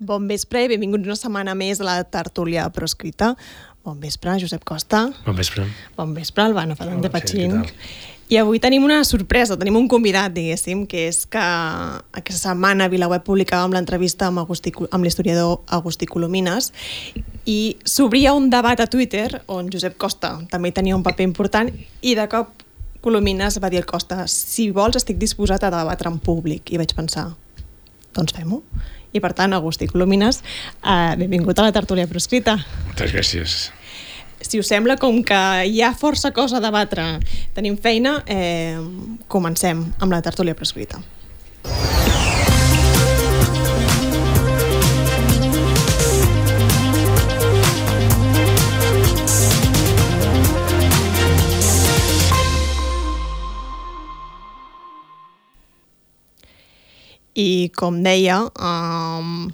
Bon vespre i benvinguts una setmana més a la tertúlia proscrita. Bon vespre, Josep Costa. Bon vespre. Bon vespre, Albano Fernández Pachín. què tal? I avui tenim una sorpresa, tenim un convidat, diguéssim, que és que aquesta setmana a Vilaweb publicàvem l'entrevista amb, Agustí, amb l'historiador Agustí Colomines i s'obria un debat a Twitter on Josep Costa també tenia un paper important i de cop Colomines va dir al Costa si vols estic disposat a debatre en públic i vaig pensar, doncs fem-ho. I per tant, Agustí Colomines, eh, benvingut a la tertúlia proscrita. Moltes gràcies. Si us sembla, com que hi ha força cosa a debatre, tenim feina, eh, comencem amb la tertúlia prescrita. I com deia, um,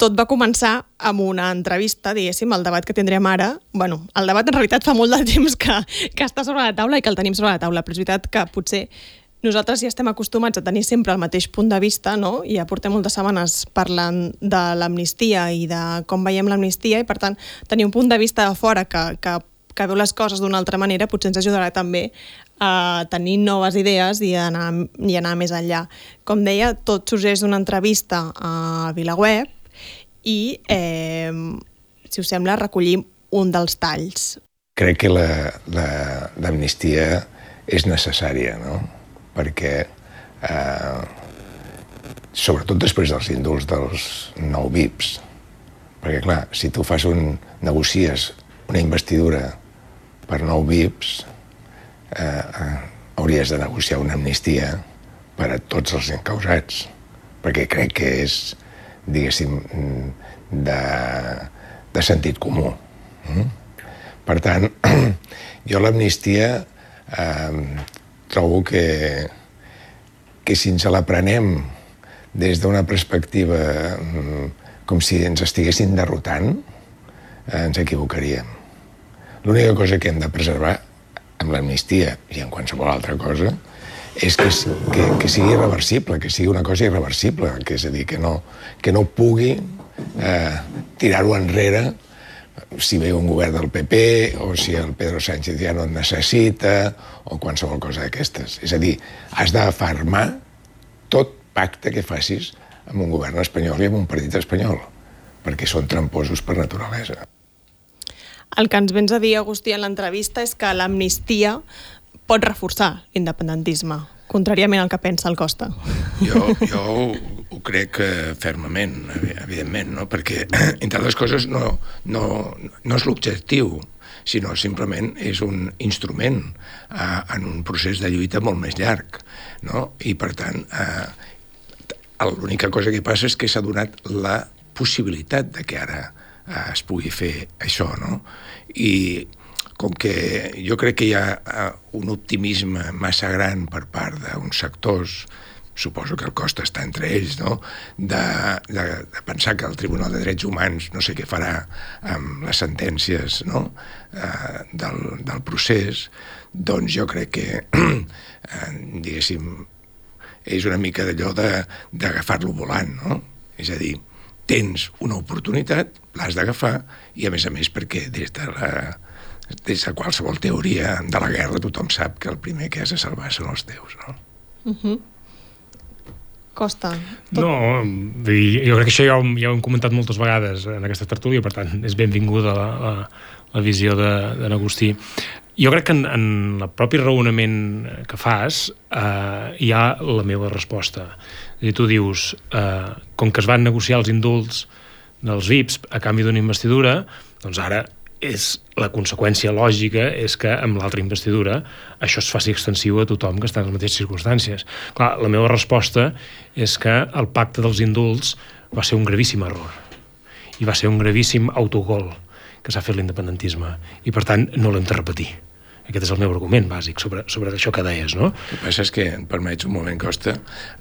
tot va començar amb una entrevista, diguéssim, el debat que tindrem ara. bueno, el debat en realitat fa molt de temps que, que està sobre la taula i que el tenim sobre la taula, però és veritat que potser nosaltres ja estem acostumats a tenir sempre el mateix punt de vista, no? i ja portem moltes setmanes parlant de l'amnistia i de com veiem l'amnistia, i per tant tenir un punt de vista de fora que, que, que veu les coses d'una altra manera potser ens ajudarà també a tenir noves idees i anar, i anar més enllà. Com deia, tot sorgeix d'una entrevista a VilaWeb i, eh, si us sembla, recollim un dels talls. Crec que l'amnistia la, la, és necessària, no? perquè eh, sobretot després dels indults dels nou VIPs, perquè clar, si tu fas un, negocies una investidura per nou VIPs, eh, eh, hauries de negociar una amnistia per a tots els encausats, perquè crec que és, diguéssim, de, de sentit comú. Mm? Per tant, jo l'amnistia eh, trobo que, que si ens la prenem des d'una perspectiva mm, com si ens estiguessin derrotant, eh, ens equivocaríem. L'única cosa que hem de preservar amb l'amnistia i en qualsevol altra cosa és que, que, que sigui irreversible, que sigui una cosa irreversible, que és a dir, que no, que no pugui eh, tirar-ho enrere si ve un govern del PP o si el Pedro Sánchez ja no et necessita o qualsevol cosa d'aquestes. És a dir, has d'afarmar tot pacte que facis amb un govern espanyol i amb un partit espanyol, perquè són tramposos per naturalesa. El que ens vens a dir, Agustí, en l'entrevista és que l'amnistia pot reforçar l'independentisme, contràriament al que pensa el Costa. Jo, jo ho, ho crec fermament, evidentment, no? perquè, entre altres coses, no, no, no és l'objectiu, sinó simplement és un instrument eh, en un procés de lluita molt més llarg. No? I, per tant, eh, l'única cosa que passa és que s'ha donat la possibilitat de que ara eh, es pugui fer això, no? I com que jo crec que hi ha eh, un optimisme massa gran per part d'uns sectors suposo que el cost està entre ells, no? de, de, de pensar que el Tribunal de Drets Humans no sé què farà amb les sentències no? eh, del, del procés, doncs jo crec que, eh, diguéssim, és una mica d'allò d'agafar-lo volant, no? És a dir, tens una oportunitat, l'has d'agafar, i a més a més perquè des de la des de qualsevol teoria de la guerra tothom sap que el primer que has de salvar són els teus, no? Uh -huh. Costa. Tot... No, jo crec que això ja ho, ja ho hem comentat moltes vegades en aquesta tertúlia, per tant, és benvinguda la, la, la visió de, de Agustí. Jo crec que en, en el propi raonament que fas eh, hi ha la meva resposta. Dir, tu dius, eh, com que es van negociar els indults dels VIPs a canvi d'una investidura, doncs ara és la conseqüència lògica és que amb l'altra investidura això es faci extensiu a tothom que està en les mateixes circumstàncies. Clar, la meva resposta és que el pacte dels indults va ser un gravíssim error i va ser un gravíssim autogol que s'ha fet l'independentisme i per tant no l'hem de repetir Aquest és el meu argument bàsic sobre, sobre això que deies, no? El que passa és que, em permets un moment, Costa,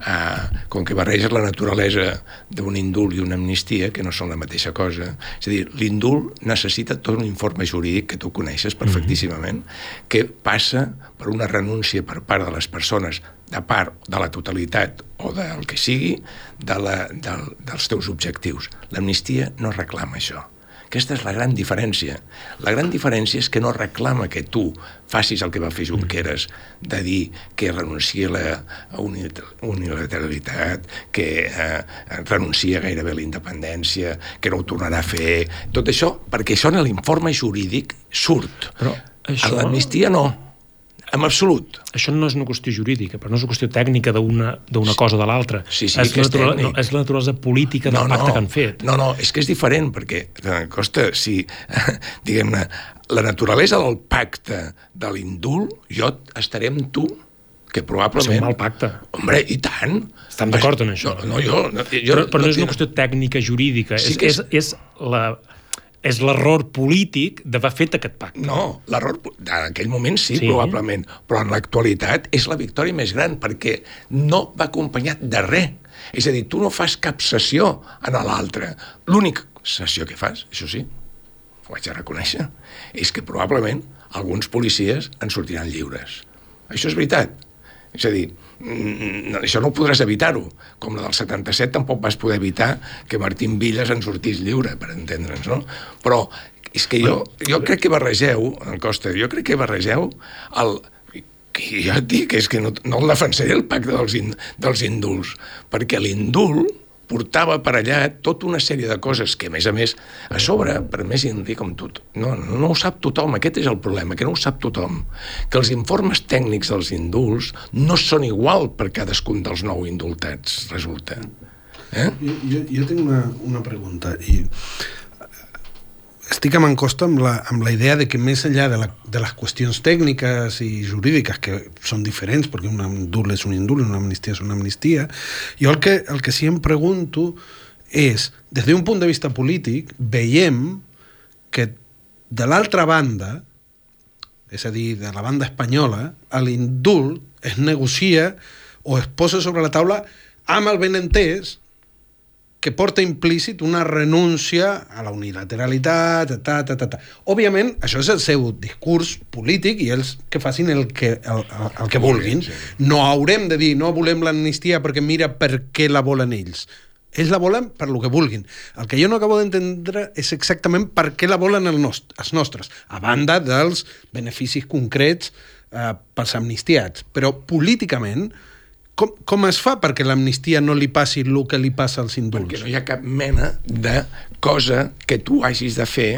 eh, com que barreges la naturalesa d'un indult i una amnistia, que no són la mateixa cosa, és a dir, l'indult necessita tot un informe jurídic que tu coneixes perfectíssimament, mm -hmm. que passa per una renúncia per part de les persones de part de la totalitat o del que sigui de la, del, dels teus objectius. L'amnistia no reclama això aquesta és la gran diferència. La gran diferència és que no reclama que tu facis el que va fer Junqueras, de dir que renuncia a la unilateralitat, que eh, renuncia gairebé a la independència, que no ho tornarà a fer... Tot això, perquè això en l'informe jurídic surt. Però això... A l'amnistia no en absolut. Això no és una qüestió jurídica, però no és una qüestió tècnica d'una cosa o de l'altra. Sí, sí, és, que és, natural, no, és la naturalesa política del no, pacte no, que han fet. No, no, és que és diferent, perquè, Costa, si, diguem-ne, la naturalesa del pacte de l'indult, jo estaré amb tu que probablement... És un mal pacte. Hombre, i tant. Estem d'acord en això. No, no jo... No, jo però, però no, no és una qüestió tècnica jurídica, sí és, és, és la és l'error polític d'haver fet aquest pacte. No, l'error en aquell moment sí, sí, probablement, però en l'actualitat és la victòria més gran perquè no va acompanyat de res. És a dir, tu no fas cap sessió en l'altre. L'única sessió que fas, això sí, ho haig de reconèixer, és que probablement alguns policies en sortiran lliures. Això és veritat. És a dir, això no podràs evitar-ho. Com la del 77 tampoc vas poder evitar que Martín Villas en sortís lliure, per entendre'ns, no? Però és que jo, jo crec que barregeu, en Costa, jo crec que barregeu el, que ja et dic, és que no, no el defensaré el pacte dels, in, dels indults, perquè l'indult portava per allà tota una sèrie de coses que, a més a més, a sobre, per més dir com tu, no, no ho sap tothom, aquest és el problema, que no ho sap tothom, que els informes tècnics dels indults no són igual per cadascun dels nou indultats, resulta. Eh? Jo, jo, jo tinc una, una pregunta, i estic amb en Costa amb la, amb la idea de que més enllà de, la, de les qüestions tècniques i jurídiques, que són diferents, perquè un indult és un indult una amnistia és una amnistia, jo el que, el que sí em pregunto és, des d'un punt de vista polític, veiem que de l'altra banda, és a dir, de la banda espanyola, l'indult es negocia o es posa sobre la taula amb el benentès que porta implícit una renúncia a la unilateralitat, ta, ta, ta, ta. Òbviament, això és el seu discurs polític i ells que facin el que, el, el, el que vulguin. No haurem de dir no volem l'amnistia perquè mira per què la volen ells. Ells la volen per lo que vulguin. El que jo no acabo d'entendre és exactament per què la volen el nost els nostres, a banda dels beneficis concrets eh, pels amnistiats. Però políticament, com, com es fa perquè l'amnistia no li passi el que li passa als indults? Perquè no hi ha cap mena de cosa que tu hagis de fer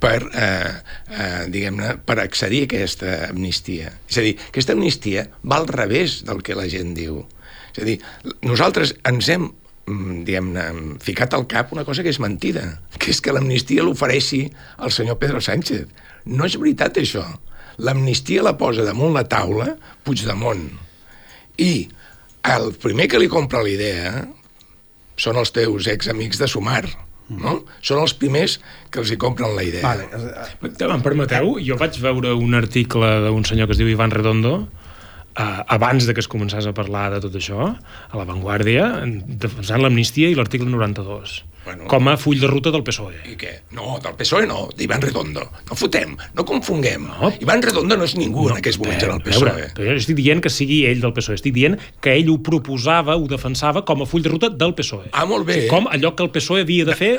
per, eh, eh, diguem-ne, per accedir a aquesta amnistia. És a dir, aquesta amnistia va al revés del que la gent diu. És a dir, nosaltres ens hem mm, diguem-ne, ficat al cap una cosa que és mentida, que és que l'amnistia l'ofereixi al senyor Pedro Sánchez. No és veritat, això. L'amnistia la posa damunt la taula Puigdemont. I el primer que li compra la idea són els teus examics de Sumar, no? Són els primers que els hi compren la idea. Vale. Em permeteu? Jo vaig veure un article d'un senyor que es diu Ivan Redondo, eh, abans de que es començés a parlar de tot això, a La Vanguardia, defensant l'amnistia i l'article 92 bueno, com a full de ruta del PSOE. I què? No, del PSOE no, d'Ivan Redondo. No fotem, no confonguem. No. Ivan Redondo no és ningú no, en aquests moments en el PSOE. Veure, jo estic dient que sigui ell del PSOE, estic dient que ell ho proposava, ho defensava com a full de ruta del PSOE. Ah, molt bé. Com allò que el PSOE havia de fer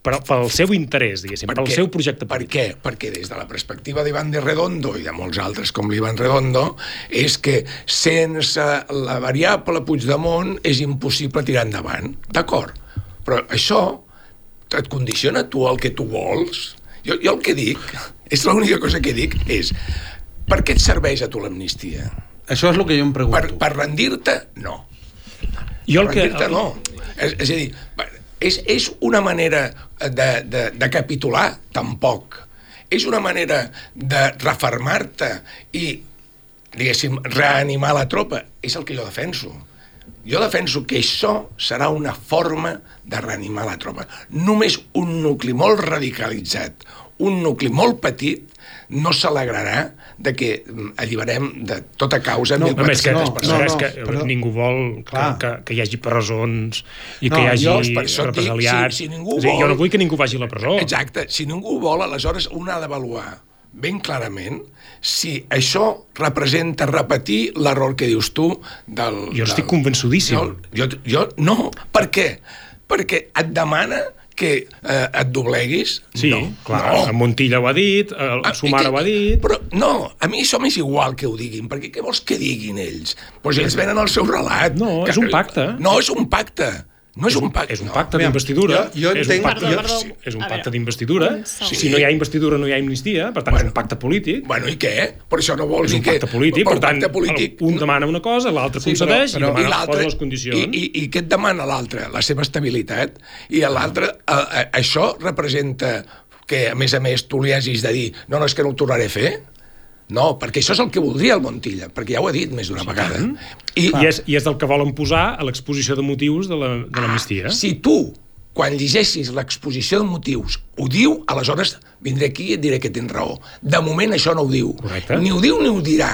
però pel seu interès, diguéssim, per pel què? seu projecte polític. Per què? Perquè des de la perspectiva d'Ivan de Redondo i de molts altres com l'Ivan Redondo és que sense la variable Puigdemont és impossible tirar endavant. D'acord, però això et condiciona tu el que tu vols. Jo, jo el que dic, és l'única cosa que dic, és per què et serveix a tu l'amnistia? Això és el que jo em pregunto. Per, per rendir-te, no. Jo el que... rendir-te, no. És, és a dir, és, és una manera de, de, de capitular? Tampoc. És una manera de refermar-te i, diguéssim, reanimar la tropa? És el que jo defenso. Jo defenso que això serà una forma de reanimar la tropa. Només un nucli molt radicalitzat, un nucli molt petit no s'alegrarà de que mm, alliberem de tota causa No, 1.400 Home, és que, no, no, persones. és no, que però- ningú vol que, Clar. que, que hi hagi presons i No, que hi hagi jo per això et dic, represaliats. si- si ningú És vol- Jo no vull que ningú vagi a la presó. Exacte. Si ningú vol, aleshores un ha d'avaluar ben clarament si això representa repetir l'error que dius tu del... Jo estic del- convençudíssim. Jo, jo, jo, no, per què? Perquè et demana que eh, et dobleguis? Sí, no, clar, no. no. Montilla ho ha dit, el Ah, Sumar i ho ha dit... Però no, a mi això m'és igual que ho diguin, perquè què vols que diguin ells? Doncs ells venen al seu relat. No, que, és un pacte. No, és un pacte. No és un pacte. És un no. pacte Aviam, d'investidura. jo- jo és entenc- un pacte, Perdó, de- perdó. és un pacte d'investidura. Sí. Si no hi ha investidura, no hi ha amnistia. Per tant, és un pacte polític. Bueno, i què? Per això no vols És un dir que... pacte polític, per tant, pacte polític, un demana una cosa, l'altre Sí, concedeix però- i però- demana, l'altre- posa les condicions. I, i, I què et demana l'altre? La seva estabilitat. I l'altre, això representa que, a més a més, tu li hagis de dir no, no, és que no ho tornaré a fer? No, perquè això és el que voldria el Montilla, perquè ja ho he dit més d'una vegada. I, I, és, I és el que volen posar a l'exposició de motius de la- de l'amnistia. Ah, si tu, quan llegeixis l'exposició de motius, ho diu, aleshores vindré aquí i et diré que tens raó. De moment això no ho diu. Correcte. Ni ho diu ni ho dirà.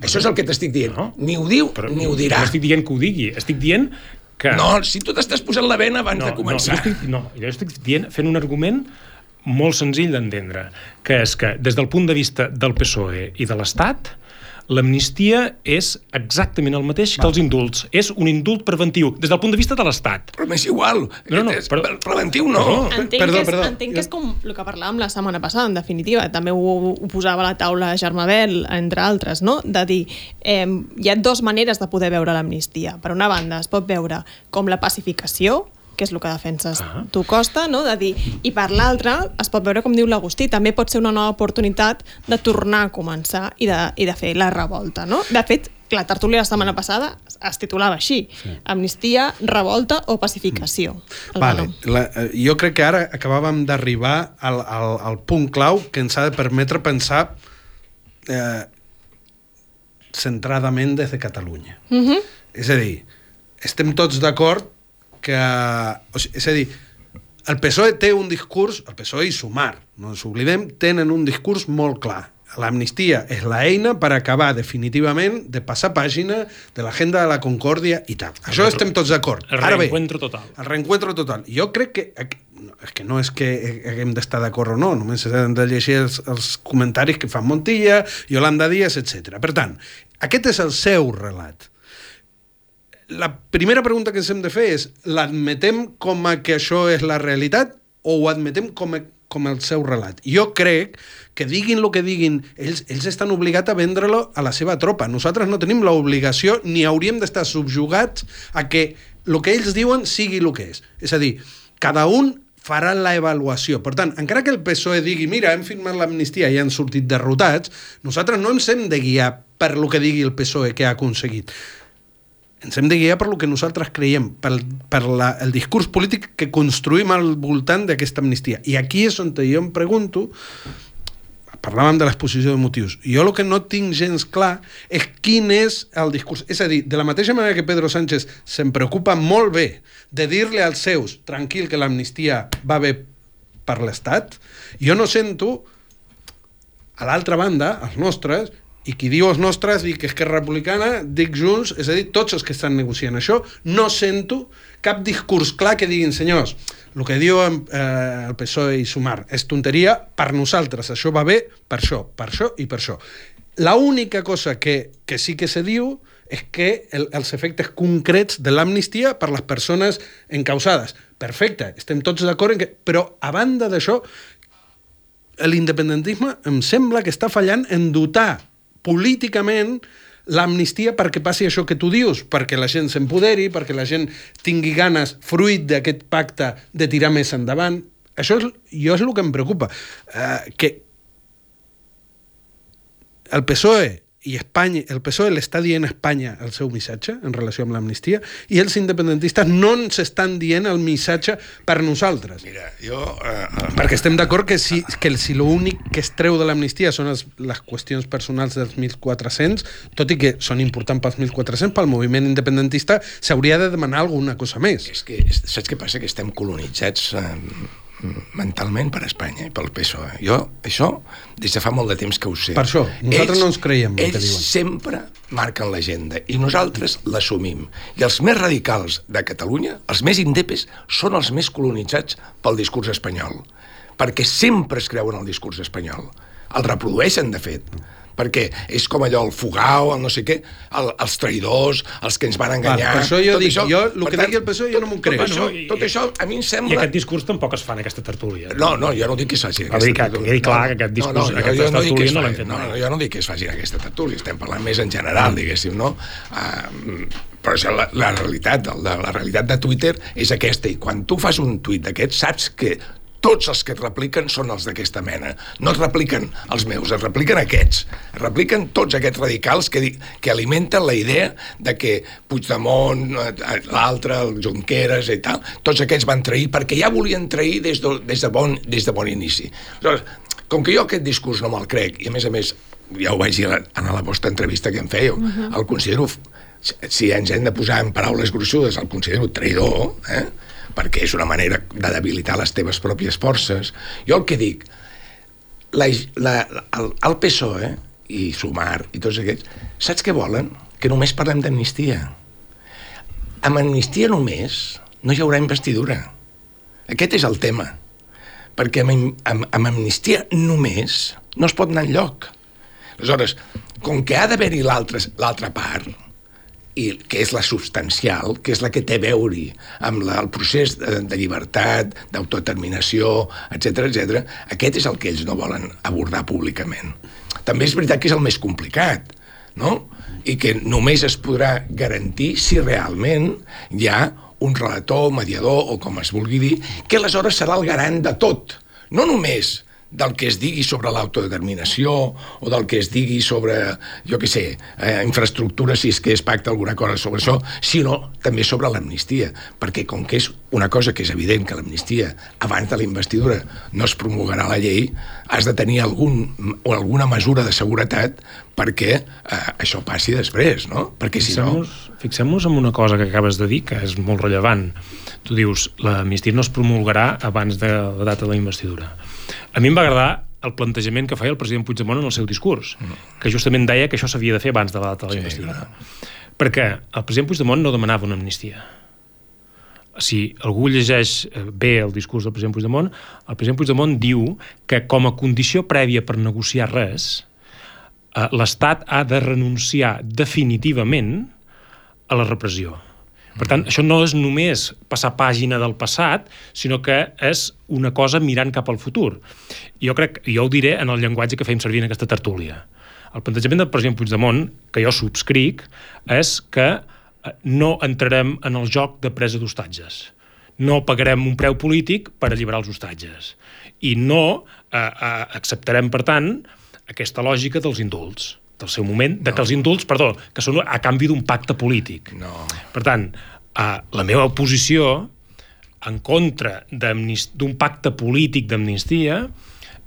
Això és el que t'estic dient. No. Ni ho diu Però ni ho dirà. No estic dient que ho digui, estic dient que... No, si tu t'estàs posant la vena abans no, de començar. No, jo estic, no, jo estic dient, fent un argument molt senzill d'entendre, que és que des del punt de vista del PSOE i de l'Estat, l'amnistia és exactament el mateix que els indults. És un indult preventiu, des del punt de vista de l'Estat. Però m'és igual. No, no, És però- preventiu no. Perdó. Entenc, Perdó, que és, perdó. entenc que és com el que parlàvem la setmana passada, en definitiva. També ho, ho posava a la taula Germà Bel, entre altres, no? de dir eh, hi ha dues maneres de poder veure l'amnistia. Per una banda, es pot veure com la pacificació, que és el que defenses Ah. tu, Costa, no? de dir, i per l'altra es pot veure, com diu l'Agustí, també pot ser una nova oportunitat de tornar a començar i de, i de fer la revolta. No? De fet, la tertúlia la setmana passada es titulava així, sí. Amnistia, revolta o pacificació. El Vale. La, eh, jo crec que ara acabàvem d'arribar al, al, al punt clau que ens ha de permetre pensar eh, centradament des de Catalunya. Uh -huh. És a dir, estem tots d'acord que... O sigui, és a dir, el PSOE té un discurs, el PSOE i Sumar, no ens oblidem, tenen un discurs molt clar. L'amnistia és la eina per acabar definitivament de passar pàgina de l'agenda de la concòrdia i tal. Això retro- estem tots d'acord. el Ara bé, reencuentro total. El reencuentro total. Jo crec que... És que no és que haguem d'estar d'acord o no, només hem de llegir els, els comentaris que fan Montilla, Yolanda Díaz, etc. Per tant, aquest és el seu relat la primera pregunta que ens hem de fer és l'admetem com a que això és la realitat o ho admetem com a, com el seu relat? Jo crec que diguin el que diguin, ells, ells estan obligats a vendre-lo a la seva tropa. Nosaltres no tenim l'obligació ni hauríem d'estar subjugats a que el que ells diuen sigui el que és. És a dir, cada un farà la avaluació. Per tant, encara que el PSOE digui mira, hem firmat l'amnistia i han sortit derrotats, nosaltres no ens hem de guiar per lo que digui el PSOE que ha aconseguit ens hem de guiar per lo que nosaltres creiem, per, per la, el discurs polític que construïm al voltant d'aquesta amnistia. I aquí és on jo em pregunto, parlàvem de l'exposició de motius, jo el que no tinc gens clar és quin és el discurs. És a dir, de la mateixa manera que Pedro Sánchez se'n preocupa molt bé de dir-li als seus, tranquil, que l'amnistia va bé per l'Estat, jo no sento a l'altra banda, els nostres, i qui diu els nostres, dic Esquerra Republicana, dic Junts, és a dir, tots els que estan negociant això, no sento cap discurs clar que diguin, senyors, el que diu eh, el PSOE i Sumar és tonteria, per nosaltres això va bé, per això, per això i per això. La única cosa que, que sí que se diu és que el, els efectes concrets de l'amnistia per les persones encausades. Perfecte, estem tots d'acord en que... Però, a banda d'això, l'independentisme em sembla que està fallant en dotar políticament l'amnistia perquè passi això que tu dius, perquè la gent s'empoderi, perquè la gent tingui ganes, fruit d'aquest pacte, de tirar més endavant. Això és, jo és el que em preocupa. Uh, que el PSOE i Espanya, el PSOE l'està dient a Espanya el seu missatge en relació amb l'amnistia i els independentistes no ens estan dient el missatge per nosaltres. Mira, jo... Eh, Perquè estem d'acord que si, que si l'únic que es treu de l'amnistia són els, les qüestions personals dels 1.400, tot i que són importants pels 1.400, pel moviment independentista s'hauria de demanar alguna cosa més. és que saps què passa? Que estem colonitzats eh, mentalment per Espanya i pel PSOE. Jo, això, des de fa molt de temps que ho sé. Per això, nosaltres no ens creiem el que ells diuen. sempre marquen l'agenda i nosaltres l'assumim. I els més radicals de Catalunya, els més indepes, són els més colonitzats pel discurs espanyol. Perquè sempre es creuen el discurs espanyol. El reprodueixen, de fet perquè és com allò, el fugao, el no sé què, el, els traïdors, els que ens van enganyar... per això jo tot dic, jo el que digui el PSOE jo no m'ho crec. Tot això, i- tot això a mi em I sembla... aquest discurs tampoc es fa en aquesta tertúlia. No, no, jo no dic que es faci Cal dir que- que quedi clar que aquest discurs- aquesta jo no dic que tertúlia es no l'hem fet no, no, jo no dic que es faci en aquesta tertúlia, estem parlant més en general, diguéssim, no? Uh, però això, la, la realitat, la, la realitat de Twitter és aquesta, i quan tu fas un tuit d'aquest, saps que tots els que et repliquen són els d'aquesta mena. No es repliquen els meus, es repliquen aquests. Es repliquen tots aquests radicals que, que alimenten la idea de que Puigdemont, eh, l'altre, el Junqueras i tal, tots aquests van trair perquè ja volien trair des de, des de, bon, des de bon inici. Aleshores, com que jo aquest discurs no me'l crec, i a més a més, ja ho vaig dir a la, vostra entrevista que em fèieu, uh -huh. el considero, si- si ens hem de posar en paraules gruixudes, el considero traïdor, eh? Perquè és una manera de debilitar les teves pròpies forces. Jo el que dic, la, la, el, el PSOE i Sumar i tots aquests, saps què volen? Que només parlem d'amnistia. Amb amnistia només no hi haurà investidura. Aquest és el tema. Perquè amb, amb, amb amnistia només no es pot anar enlloc. Aleshores, com que ha d'haver-hi l'altra part, i que és la substancial, que és la que té a veure amb la, el procés de, de llibertat, d'autodeterminació, etc etc. aquest és el que ells no volen abordar públicament. També és veritat que és el més complicat, no? i que només es podrà garantir si realment hi ha un relator, mediador, o com es vulgui dir, que aleshores serà el garant de tot, no només del que es digui sobre l'autodeterminació o del que es digui sobre, jo què sé, eh, infraestructura, si és que es pacta alguna cosa sobre això, sinó també sobre l'amnistia, perquè com que és una cosa que és evident que l'amnistia abans de la investidura no es promulgarà la llei, has de tenir algun, o alguna mesura de seguretat perquè eh, això passi després, no? Perquè si no... Fixem-nos fixem en una cosa que acabes de dir, que és molt rellevant. Tu dius, l'amnistia no es promulgarà abans de la data de la investidura. A mi em va agradar el plantejament que feia el president Puigdemont en el seu discurs, que justament deia que això s'havia de fer abans de la data de la Sí, investidura. clar. Perquè el president Puigdemont no demanava una amnistia. Si algú llegeix eh, bé el discurs del president Puigdemont, el president Puigdemont diu que com a condició prèvia per negociar res, eh, l'Estat ha de renunciar definitivament a la repressió. Per tant, això no és només passar pàgina del passat, sinó que és una cosa mirant cap al futur. Jo crec, jo ho diré en el llenguatge que fem servir en aquesta tertúlia. El plantejament del president Puigdemont, que jo subscric, és que eh, no entrarem en el joc de presa d'hostatges. No pagarem un preu polític per alliberar els hostatges. I no eh, eh, acceptarem, per tant, aquesta lògica dels indults del seu moment, de que els indults, perdó, que són a canvi d'un pacte polític. No. Per tant, eh, la meva posició en contra d'un pacte polític d'amnistia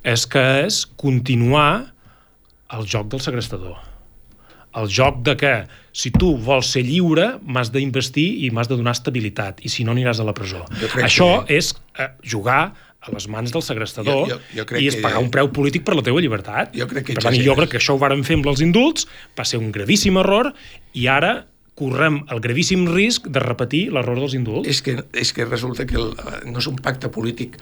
és que és continuar el joc del segrestador. El joc de que si tu vols ser lliure, m'has d'investir i m'has de donar estabilitat, i si no aniràs a la presó. Això que- és eh, jugar a les mans del segrestador Jo- jo- jo crec i és que- pagar un preu polític per la teva llibertat. Jo crec que per tant, jo crec que això ho varen fer amb els indults, va ser un gravíssim error, i ara correm el gravíssim risc de repetir l'error dels indults. És que, és que resulta que el, no és un pacte polític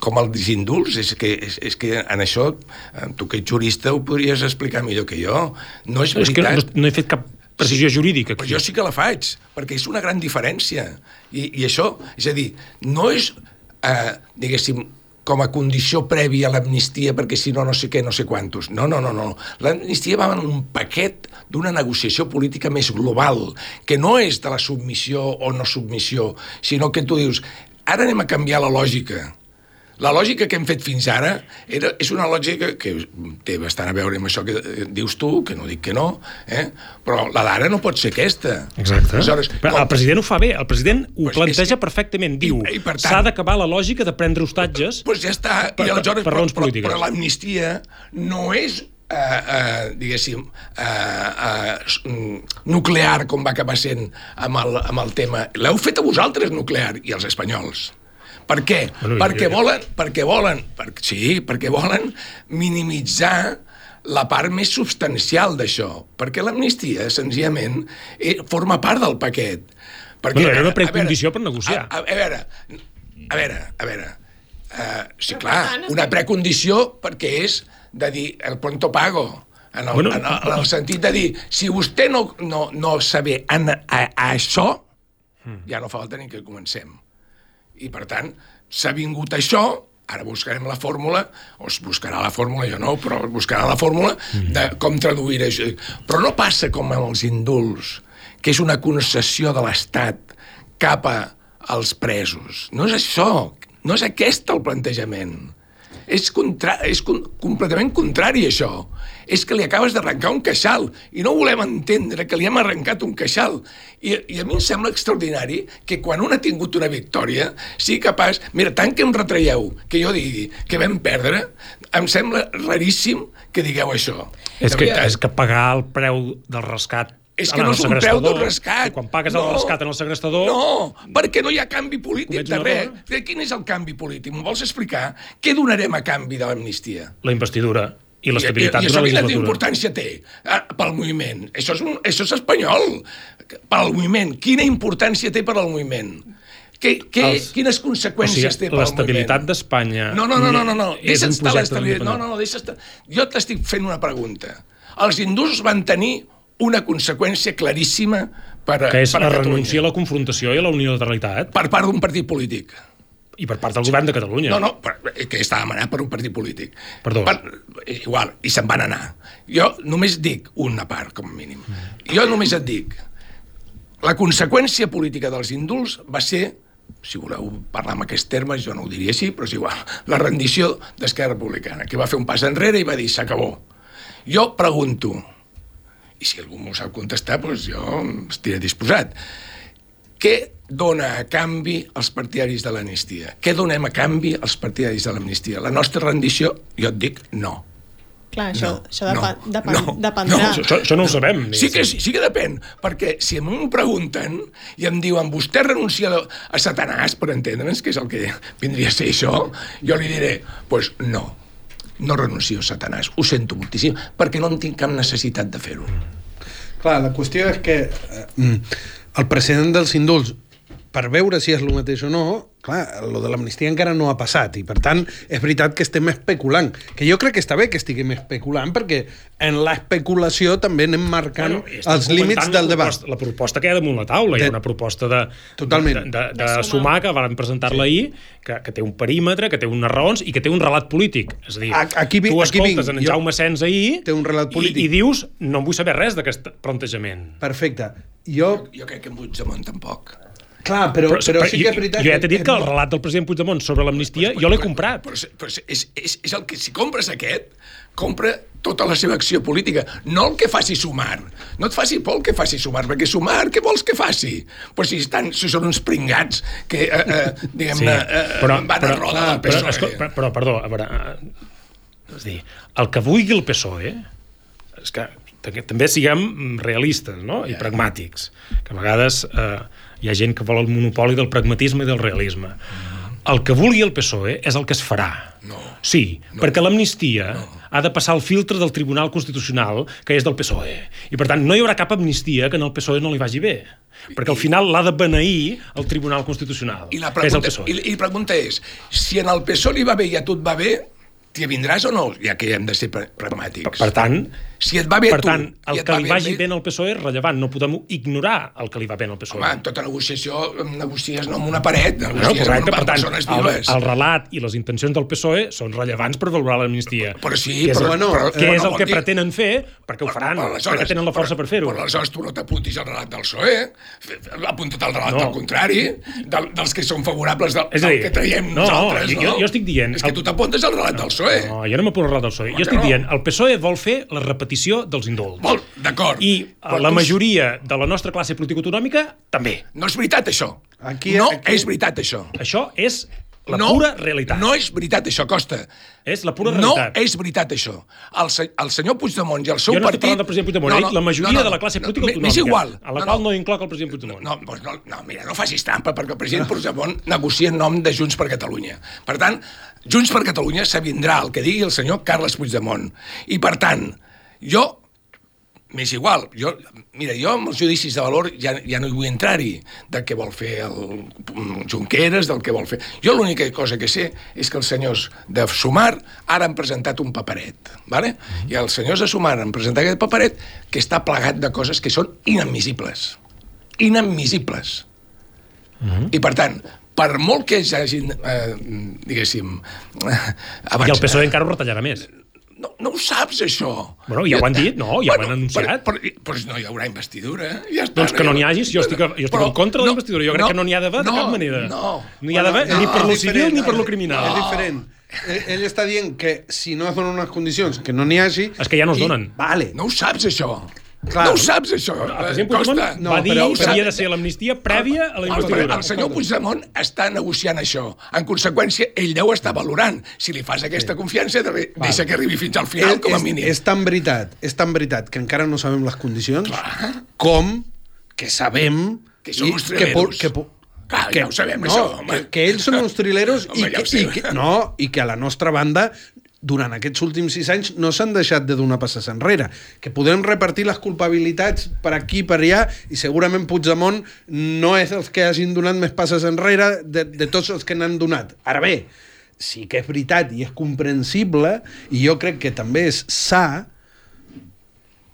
com el dels indults, és que, és, és que en això, eh, tu que ets jurista ho podries explicar millor que jo. No és és que no, veritat. no he fet cap precisió jurídica Però jo sí que la faig, perquè és una gran diferència. I, i això, és a dir, no és, eh, diguéssim, com a condició prèvia a l'amnistia, perquè si no, no sé què, no sé quantos. No, no, no, no. L'amnistia va en un paquet d'una negociació política més global, que no és de la submissió o no submissió, sinó que tu dius, ara anem a canviar la lògica. La lògica que hem fet fins ara era, és una lògica que té bastant a veure amb això que eh, dius tu, que no dic que no, eh? però la d'ara no pot ser aquesta. Exacte. Aleshores, Però com- el president ho fa bé, el president ho Pues planteja és perfectament. Diu, per s'ha d'acabar la lògica de prendre hostatges pues ja està. Per- I aleshores, per raons però, polítiques. però l'amnistia no és eh, eh, diguéssim, eh, eh, nuclear, com va acabar sent amb el, amb el tema. L'heu fet a vosaltres, nuclear, i els espanyols. Per què? Bueno, perquè jo- jo- volen, perquè volen, per, sí, perquè volen minimitzar la part més substancial d'això, perquè l'amnistia, senzillament, eh, forma part del paquet. Perquè, Bueno, era una a veure, precondició per negociar. A, a, a veure, a veure, a veure, uh, sí, clar, una precondició perquè és de dir el pronto pago, en el, Bueno, en el, en el sentit de dir, si vostè no, no, no saber en, a, a això, ja no fa falta ni que comencem. I, per tant, s'ha vingut això, ara buscarem la fórmula, o es buscarà la fórmula, jo no, però buscarà la fórmula de com traduir això. Però no passa com amb els indults, que és una concessió de l'Estat cap als presos. No és això, no és aquest el plantejament. És, contra, és con, completament contrari això. És que li acabes d'arrencar un queixal i no volem entendre que li hem arrencat un queixal. I, I a mi em sembla extraordinari que quan un ha tingut una victòria sigui capaç... Mira, tant que em retraieu que jo digui que vam perdre, em sembla raríssim que digueu això. És que, és que pagar el preu del rescat És que no un preu segrestador, del rescat. i Quan pagues el rescat en el segrestador... No, perquè no hi ha canvi polític de res. De Quin és el canvi polític? M'ho vols explicar? Què donarem a canvi de l'amnistia? La investidura i I, l'estabilitat i, i d'una això quina legislatura. importància té ah, pel moviment? Això és, un, això és espanyol. Pel moviment. Quina importància té per al moviment? Que, que, Els- quines conseqüències o sigui, té per al l'estabilitat moviment? d'Espanya No, no, no, no, no, no. és deixa un estar l'estabilitat. No, no, no, deixa estar. Jo t'estic fent una pregunta. Els hindús van tenir una conseqüència claríssima per a, que és per la a Catalunya. renúncia a la confrontació i a la unilateralitat Per part d'un partit polític. i per part del govern de Catalunya. No, no, però, eh, que està demanat per un partit polític. Perdó. Per, eh, igual, i se'n van anar. Jo només dic una part, com a mínim. Jo només et dic, la conseqüència política dels indults va ser, si voleu parlar amb aquests termes, jo no ho diria així, però és igual, la rendició d'Esquerra Republicana, que va fer un pas enrere i va dir, s'acabó. Jo pregunto, i si algú m'ho sap contestar, doncs jo estiré disposat. Què dona a canvi als partidaris de l'amnistia? Què donem a canvi als partidaris de l'amnistia? La nostra rendició, jo et dic, no. Clar, això, No, això depen, no, depen, no, dependrà. no, Això, això no ho sabem. Sí que, diguéssim. sí que depèn, perquè si m'ho pregunten i em diuen vostè renuncia a Satanàs, per entendre'ns, que és el que vindria a ser això, jo li diré, doncs pues no, no renuncio a Satanàs, ho sento moltíssim, perquè no en tinc cap necessitat de fer-ho. Clar, la qüestió és que eh, mm, el president dels indults, per veure si és el mateix o no, clar, lo de l'amnistia encara no ha passat i per tant és veritat que estem especulant que jo crec que està bé que estiguem especulant perquè en l'especulació també anem marcant Bueno, els límits del debat. proposta- La proposta que hi ha damunt la taula. Hi De- ha una proposta de, Totalment. de, de, de, De sumar. sumar, que van presentar-la ahir, que, que té un perímetre, que té unes raons i que té un relat polític. És a dir, A- aquí vi- tu aquí escoltes vinc. en Jo- Jaume Sens ahir Té un relat polític. i, i dius no en vull saber res d'aquest plantejament. Perfecte. Jo, Jo crec que en Puigdemont tampoc. Clar, però, però, sí que és jo, veritat jo ja t'he dit que el relat del president Puigdemont sobre l'amnistia jo l'he comprat. Però, però és, és, és el que, si compres aquest, compra tota la seva acció política, no el que faci sumar. No et faci por el que faci sumar, perquè sumar, què vols que faci? Però si, estan, si són uns pringats que, eh, eh, diguem-ne, eh, van a roda del però, PSOE. escol- però, però, perdó, a veure, eh, és a dir, el que vulgui el PSOE és que també- també siguem realistes no? i pragmàtics, que a vegades eh, hi ha gent que vol el monopoli del pragmatisme i del realisme. El que vulgui el PSOE és el que es farà. No. Sí, no. perquè l'amnistia no. ha de passar el filtre del Tribunal Constitucional, que és del PSOE. I, per tant, no hi haurà cap amnistia que en el PSOE no li vagi bé. Perquè al final l'ha de beneir el Tribunal Constitucional, I la que és el pregunta, PSOE. i, i la pregunta és, si en el PSOE li va bé i a tu et va bé, t'hi vindràs o no? Ja que hem de ser pra- pragmàtics. Per tant, si et va bé per tu tant, el que li vagi bé al PSOE és rellevant. No podem ignorar el que li va bé al PSOE. Home, en tota negociació negocies no amb una paret, No, negocies correcte, amb per tant, persones el, vives. el relat i les intencions del PSOE són rellevants per valorar l'amnistia. Però sí, que és, però- el, però- que però és no el que dir- pretenen fer, perquè ho faran, perquè tenen la força per fer-ho. Però aleshores tu no t'apuntis al relat del PSOE, apunta't al relat No. del contrari, del, dels que són favorables del, És a del dir, que traiem no, nosaltres, jo- no? jo estic dient- És que tu t'apuntes al relat del PSOE. No, jo no m'apunto al relat del PSOE. Jo estic no. dient, el PSOE vol fer la repetició dels indults. Vol, d'acord. I Però la tu- majoria de la nostra classe política autonòmica també. No és veritat, això. Aquí- no aquí- és veritat, això. Això és la no, pura realitat. No és veritat això, Costa. És la pura No realitat. és veritat això. El, se, el senyor Puigdemont i el seu Jo no partit... estic parlant del president Puigdemont, no, no, la majoria de la classe política m'és autonòmica, igual. a la qual no incloc el president Puigdemont. No, doncs no, no, mira, no facis trampa, perquè el president Puigdemont negocia en nom de Junts per Catalunya. Per tant, Junts per Catalunya s'avindrà el que digui el senyor Carles Puigdemont. I, per tant, jo m'és igual. Jo, mira, jo amb els judicis de valor ja, ja no hi vull entrar-hi, del que vol fer el Junqueras, del que vol fer... Jo l'única cosa que sé és que els senyors de Sumar ara han presentat un paperet, ¿vale? i els senyors de Sumar han presentat aquest paperet que està plegat de coses que són inadmissibles. Inadmissibles. I, per tant, per molt que ja hagin, eh, diguéssim... Eh, I el PSOE encara ho retallarà més. No, no ho saps, això. Bueno, ja ho han dit, no? Ja ho han anunciat. Però, però, però no hi haurà investidura. Ja està, Doncs que no n'hi hagi, jo estic, jo estic Però en contra de la investidura. Jo crec que no n'hi ha d'haver de no, cap manera. No, no hi ha d'haver Bueno, ni per lo civil ni per lo és- criminal. És diferent. Ell, ell està dient que si no es donen unes condicions, que no n'hi hagi... És que ja no es donen. Vale. No ho saps, això. Clar. No ho saps, això. El president Costa. Puigdemont No, va dir que havia de ser l'amnistia prèvia a la El, investidura. el senyor Puigdemont està negociant això. En conseqüència, ell deu estar valorant. Si li fas aquesta confiança, de- deixa que arribi fins al final, com a és, mínim. És tan veritat, és tan veritat que encara no sabem les condicions com que sabem Que i uns que, po- trileros. que, po- Clar, ja ho sabem, no, això, home. que, que ells són uns trileros i, Home, ja ho que, sé. i, que, no, i que a la nostra banda durant aquests últims sis anys no s'han deixat de donar passes enrere. Que podem repartir les culpabilitats per aquí i per allà i segurament Puigdemont no és els que hagin donat més passes enrere de, de tots els que n'han donat. Ara bé, sí que és veritat i és comprensible i jo crec que també és sa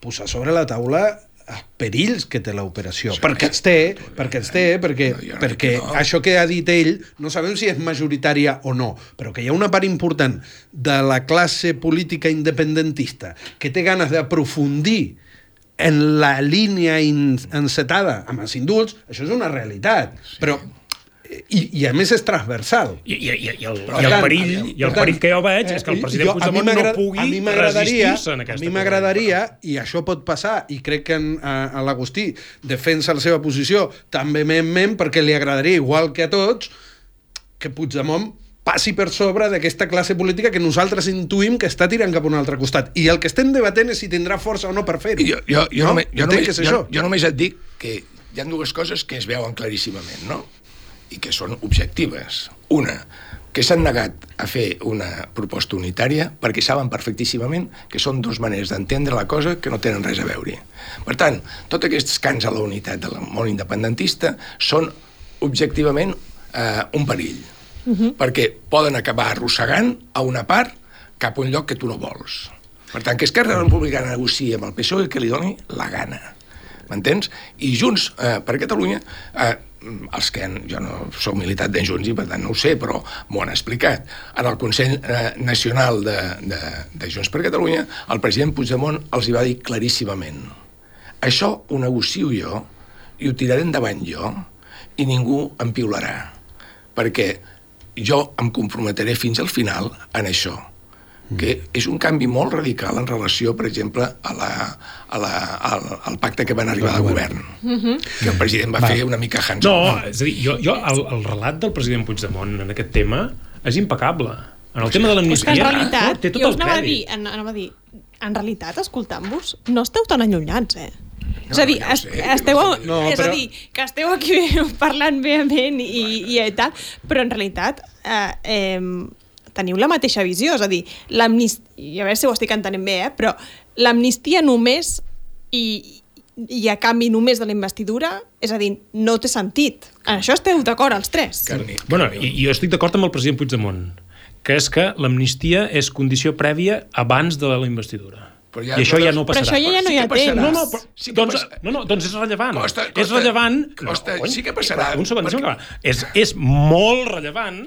posar sobre la taula perills que té l'operació. Sí, perquè els té, perquè els té, perquè, No, perquè que no. això que ha dit ell, no sabem si és majoritària o no, però que hi ha una part important de la classe política independentista que té ganes d'aprofundir en la línia encetada amb els indults, això és una realitat. Sí. Però i, i a més és transversal. I, i, i, i, el, i el tant, perill, i el per tant, perill que jo veig és que el eh, president jo- a mi Puigdemont no pugui m'agradaria- resistir-se en aquesta A mi m'agradaria, i això pot passar, i crec que en, a, a l'Agustí defensa la seva posició tan vehementment perquè li agradaria, igual que a tots, que Puigdemont passi per sobre d'aquesta classe política que nosaltres intuïm que està tirant cap a un altre costat. I el que estem debatent és si tindrà força o no per fer-ho. Jo, jo, jo, no? només, jo, només, és jo, això. jo només et dic que hi ha dues coses que es veuen claríssimament, no? I que són objectives. Una, que s'han negat a fer una proposta unitària perquè saben perfectíssimament que són dues maneres d'entendre la cosa que no tenen res a veure. Per tant, tots aquests cants a la unitat del món independentista són objectivament eh, un perill. Uh -huh. perquè poden acabar arrossegant a una part cap a un lloc que tu no vols. Per tant, que Esquerra Republicana negociï amb el PSOE que li doni la gana. M'entens? I Junts eh, per Catalunya, eh, els que jo no sóc militat de Junts i per tant no ho sé, però m'ho han explicat. En el Consell eh, Nacional de, de, de Junts per Catalunya, el president Puigdemont els hi va dir claríssimament això ho negocio jo i ho tiraré endavant jo i ningú em piularà perquè jo em comprometeré fins al final en això que és un canvi molt radical en relació, per exemple, a la, a la, al, al pacte que van arribar de govern, que el president va, fer una mica hands No, és a dir, jo, jo el, el relat del president Puigdemont en aquest tema és impecable. En el tema de l'amnistia... en realitat, no, té tot jo el us anava a dir, en, anava a dir, en realitat, escoltant-vos, no esteu tan allunyats, eh? és a dir, ja sé, esteu, no sé. No, és però- a dir, que esteu aquí parlant vehement i, i tal, però en realitat eh, eh, teniu la mateixa visió, és a dir, l'amnistia, i a veure si ho estic entenent bé, eh, però l'amnistia només i, i a canvi només de la investidura, és a dir, no té sentit. En això esteu d'acord els tres? Carni, Bueno, jo estic d'acord amb el president Puigdemont, que és que l'amnistia és condició prèvia abans de la investidura. Però I això ja no Però passarà. això ja, ja no Sí hi ha passarà. temps. No, no, però, Sí doncs, passa- no, no, doncs és rellevant. Costa- és Costa- rellevant... Costa, cony, sí que passarà, Un segon, perquè-. És, és molt rellevant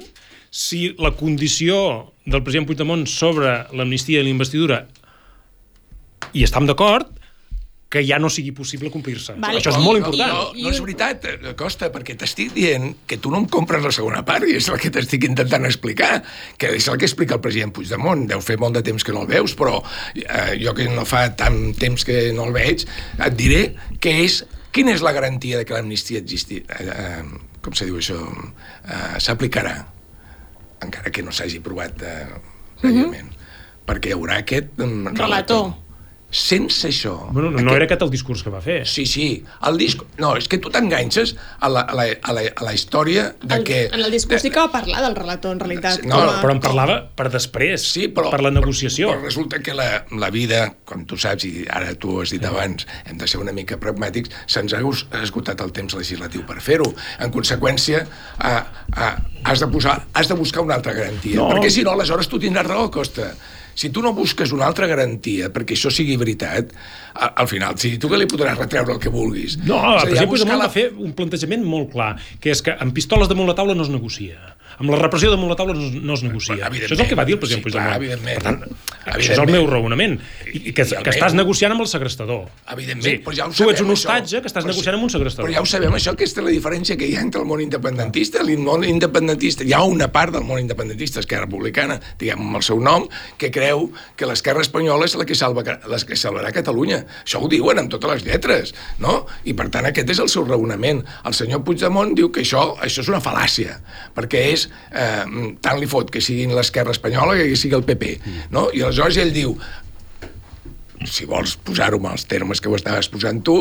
si la condició del president Puigdemont sobre l'amnistia i la investidura i estem d'acord que ja no sigui possible complir-se. Vale. Això és molt i- important. No, no és veritat, eh, Costa, perquè t'estic dient que tu no em compres la segona part i és el que t'estic intentant explicar, que és el que explica el president Puigdemont. Deu fer molt de temps que no el veus, però eh, jo que no fa tant temps que no el veig, et diré que és... Quina és la garantia de que l'amnistia existi... Eh, eh, com se diu això? Eh, S'aplicarà. Encara que no s'hagi provat eh, prèviament, perquè hi haurà aquest mm, Relator. Sense això... Bueno, no, no era aquest el discurs que va fer. Sí, sí. El disc... No, és que tu t'enganxes a, la, a, la, a, la, a la història de El, que... en el discurs sí que va parlar del relator, en realitat. No, com a- Però en parlava per després, Sí, però, per la negociació. Però resulta que la, la vida, com tu saps, i ara tu ho has dit abans, hem de ser una mica pragmàtics, se'ns ha esgotat el temps legislatiu per fer-ho. En conseqüència, a, a, has, de posar, has de buscar una altra garantia. No. Perquè si no, aleshores tu tindràs raó, Costa. Si tu no busques una altra garantia perquè això sigui veritat, al final, si tu que li podràs retreure el que vulguis. No, el dir, president Puigdemont la- va fer un plantejament molt clar, que és que amb pistoles damunt la taula no es negocia. Amb la repressió damunt la taula no, no es negocia. Evidentment. Això és el que va dir el president Sí, clar, Puigdemont. evidentment. Per tant, això és el Evidentment. meu raonament. I, i que, I que estàs negociant amb el segrestador. Evidentment, però ja ho tu ets un això. hostatge que estàs Però negociant sí, amb un segrestador. Però ja ho sabem, això, aquesta és la diferència que hi ha entre el món independentista. El món independentista, hi ha una part del món independentista, Esquerra Republicana, diguem amb el seu nom, que creu que l'esquerra espanyola és la que, salva, la que salvarà Catalunya. Això ho diuen amb totes les lletres, no? I per tant aquest és el seu raonament. El senyor Puigdemont diu que això, això és una fal·làcia, perquè és, eh, tant li fot que siguin l'esquerra espanyola que sigui el PP, no? I aleshores ell diu, si vols posar-ho amb els termes que ho estaves posant tu,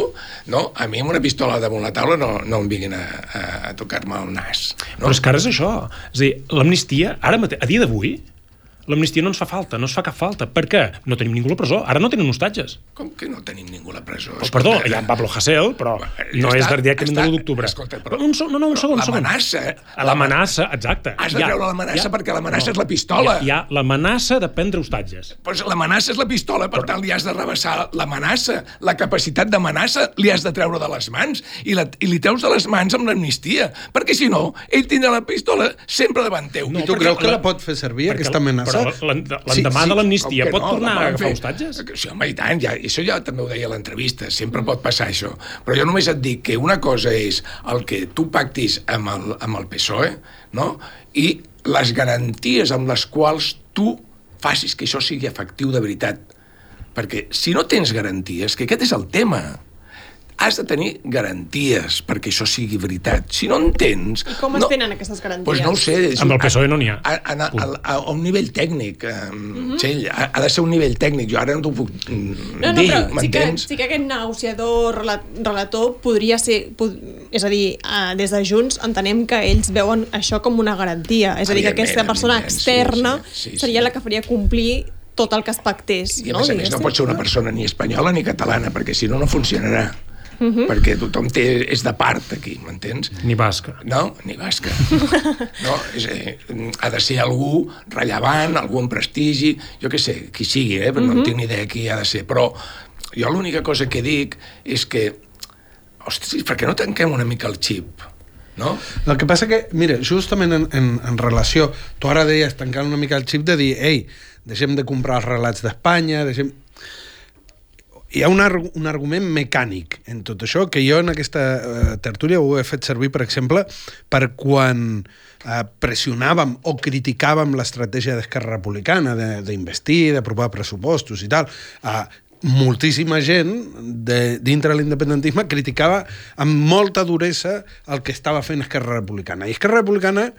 no? a mi amb una pistola damunt la taula no, no em vinguin a, a, tocar-me el nas. No? Però és que ara és això. És a dir, l'amnistia, ara a dia d'avui, l'amnistia no ens fa falta, no es fa cap falta. Per què? No tenim ningú a la presó. Ara no tenen hostatges. Com que no tenim ningú a la presó? Oh, perdó, hi ha en Pablo Hasél, però no és directament de està. l'1 d'octubre. Però- un, so- no, no, un segon, un segon. L'amenaça... L'amenaça, exacte. Has de treure l'amenaça perquè l'amenaça és la pistola. Hi ha, ha l'amenaça de prendre hostatges. Pues l'amenaça és la pistola, per tant li has de rebassar l'amenaça, la capacitat d'amenaça li has de treure de les mans i, la, i li treus de les mans amb l'amnistia, perquè si no, ell tindrà la pistola sempre davant teu. I tu creus que la pot fer servir, aquesta amenaça? Però l'en- l'endemà de l'amnistia pot tornar la a agafar fer. hostatges? Sí, home, i tant, ja, això ja també ho deia a l'entrevista, sempre pot passar això. Però jo només et dic que una cosa és el que tu pactis amb el, amb el PSOE, no? i les garanties amb les quals tu facis que això sigui efectiu de veritat. Perquè si no tens garanties, que aquest és el tema, has de tenir garanties perquè això sigui veritat. Si no en tens... I com es no, tenen aquestes garanties? Pues no ho sé. és- Amb el PSOE no n'hi ha. A, a, a, a, a un nivell tècnic, eh, Mhm. Txell, ha, ha de ser un nivell tècnic. Jo ara no t'ho puc mm, No, no, dir, però sí que, m'entens? sí que aquest negociador, rela- relator, podria ser... Pod, és a dir, uh, des de Junts entenem que ells veuen això com una garantia. És a dir, que aquesta persona evidentment, sí, externa sí, sí, seria sí. la que faria complir tot el que es pactés. I a no, més a més no pot ser una persona ni espanyola ni catalana, perquè si no, no funcionarà. Mhm. Perquè tothom té, és de part aquí, m'entens? Ni basca. No, ni basca. No, és, eh, ha de ser algú rellevant, algú amb prestigi, jo què sé, qui sigui, eh, però no en tinc ni idea qui ha de ser. Però jo l'única cosa que dic és que, ostres, per què no tanquem una mica el xip? No? El que passa que, mira, justament en, en, en relació, tu ara deies tancant una mica el xip de dir, ei, deixem de comprar els relats d'Espanya, deixem... Hi ha un, arg un argument mecànic en tot això, que jo en aquesta uh, tertúlia ho he fet servir, per exemple, per quan uh, pressionàvem o criticàvem l'estratègia d'Esquerra Republicana d'investir, d'aprovar pressupostos i tal, uh, moltíssima gent de, dintre de l'independentisme criticava amb molta duresa el que estava fent Esquerra Republicana. I Esquerra Republicana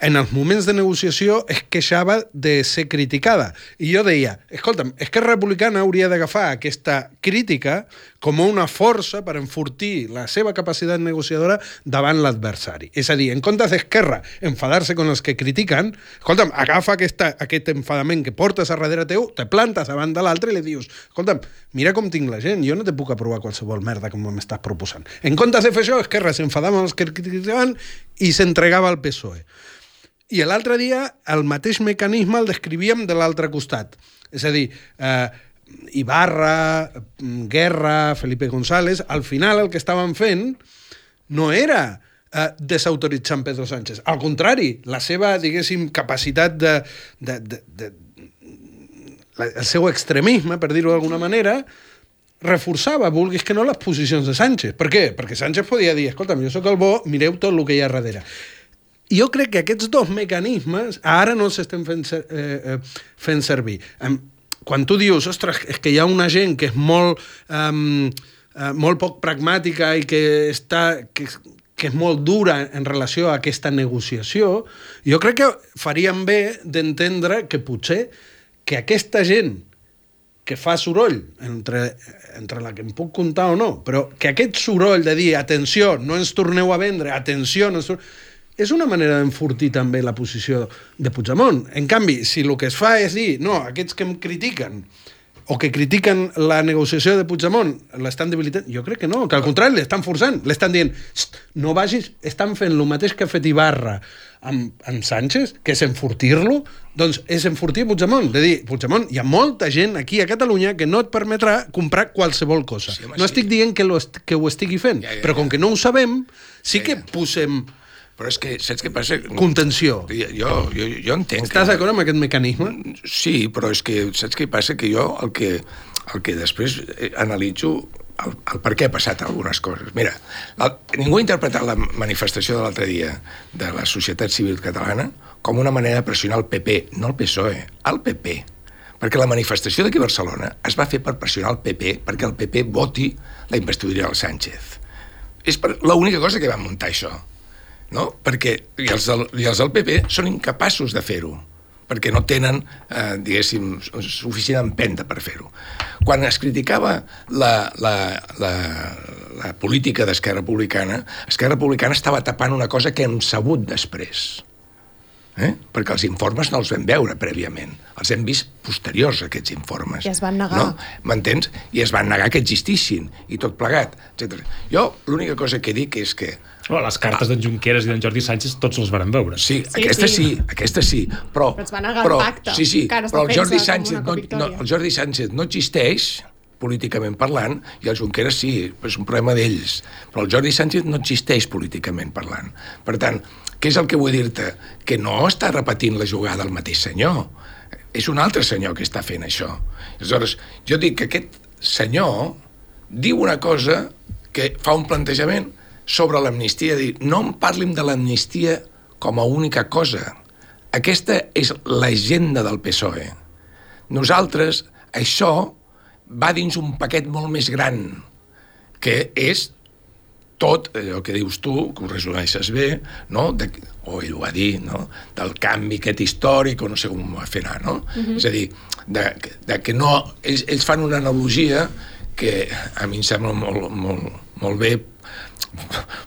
en els moments de negociació es queixava de ser criticada. I jo deia, escolta'm, Esquerra Republicana hauria d'agafar aquesta crítica com una força per enfortir la seva capacitat negociadora davant l'adversari. És a dir, en comptes d'Esquerra enfadar-se con els que critiquen, escolta'm, agafa aquesta, aquest enfadament que portes a darrere teu, te plantes davant de l'altre i li dius, escolta'm, mira com tinc la gent, jo no te puc aprovar qualsevol merda com m'estàs proposant. En comptes de fer això, Esquerra s'enfadava amb els que criticaven i s'entregava al PSOE. I l'altre dia el mateix mecanisme el descrivíem de l'altre costat. És a dir, eh, Ibarra, Guerra, Felipe González, al final el que estaven fent no era eh, desautoritzant Pedro Sánchez. Al contrari, la seva, diguéssim, capacitat de... de, de, de la, el seu extremisme, per dir-ho d'alguna manera, reforçava, vulguis que no, les posicions de Sánchez. Per què? Perquè Sánchez podia dir, escolta'm, jo sóc el bo, mireu tot el que hi ha darrere. Jo crec que aquests dos mecanismes ara no s'estan fent, ser, eh, eh, fent servir. Quan tu dius, ostres, és que hi ha una gent que és molt, um, uh, molt poc pragmàtica i que està... Que, que és molt dura en relació a aquesta negociació, jo crec que faríem bé d'entendre que potser que aquesta gent que fa soroll, entre, entre la que em puc comptar o no, però que aquest soroll de dir, atenció, no ens torneu a vendre, atenció, no ens torneu... és una manera d'enfortir també la posició de Puigdemont. En canvi, si el que es fa és dir, no, aquests que em critiquen o que critiquen la negociació de Puigdemont l'estan debilitant, jo crec que no, que al contrari l'estan forçant, l'estan dient no vagis, estan fent el mateix que ha fet Ibarra amb, amb Sánchez, que és enfortir-lo, doncs és enfortir Puigdemont, de dir, Puigdemont, hi ha molta gent aquí a Catalunya que no et permetrà comprar qualsevol cosa. Sí, home, no sí. estic dient que, lo est que ho estigui fent, Ja, ja, però com que no ho sabem, sí Ja, que ja. Però és que, saps què passa? contenció. Jo, jo, jo, entenc... Estàs que- d'acord amb aquest mecanisme? Sí, però és que saps què passa? Que jo el que, el que després eh, analitzo el, el per què ha passat algunes coses. Mira, el, ningú ha interpretat la manifestació de l'altre dia de la societat civil catalana com una manera de pressionar el PP, no el PSOE, el PP. Perquè la manifestació d'aquí a Barcelona es va fer per pressionar el PP perquè el PP voti la investidura del Sánchez. És per l'única cosa que van muntar això no? perquè i els, del, i els del PP són incapaços de fer-ho perquè no tenen, eh, diguéssim, suficient empenta per fer-ho. Quan es criticava la, la, la, la política d'Esquerra Republicana, Esquerra Republicana estava tapant una cosa que hem sabut després. Eh? Perquè els informes no els vam veure prèviament. Els hem vist posteriors, aquests informes. I es van negar. No? M'entens? I es van negar que existissin, i tot plegat, etc. Jo l'única cosa que dic és que Oh, les cartes d'en Junqueras i d'en Jordi Sánchez tots els varen veure. Sí, Sí, aquesta sí. sí. aquesta sí, però... Però es va negar el però, pacte, Sí, sí, però el Jordi, Sánchez no, no, el Jordi Sánchez no existeix, políticament parlant, i el Junqueras sí, és un problema d'ells. Però el Jordi Sánchez no existeix políticament parlant. Per tant, què és el que vull dir-te? Que no està repetint la jugada el mateix senyor. És un altre senyor que està fent això. Aleshores, jo dic que aquest senyor diu una cosa que fa un plantejament sobre l'amnistia, dir, no em parlim de l'amnistia com a única cosa. Aquesta és l'agenda del PSOE. Nosaltres, això va dins un paquet molt més gran, que és tot allò que dius tu, que ho resumeixes bé, no? de, o ell ho va dir, no? del canvi aquest històric, o no sé com ho va fer anar, no? Uh -huh. És a dir, de, de que no... Ells, ells fan una analogia que a mi em sembla molt, molt, molt bé,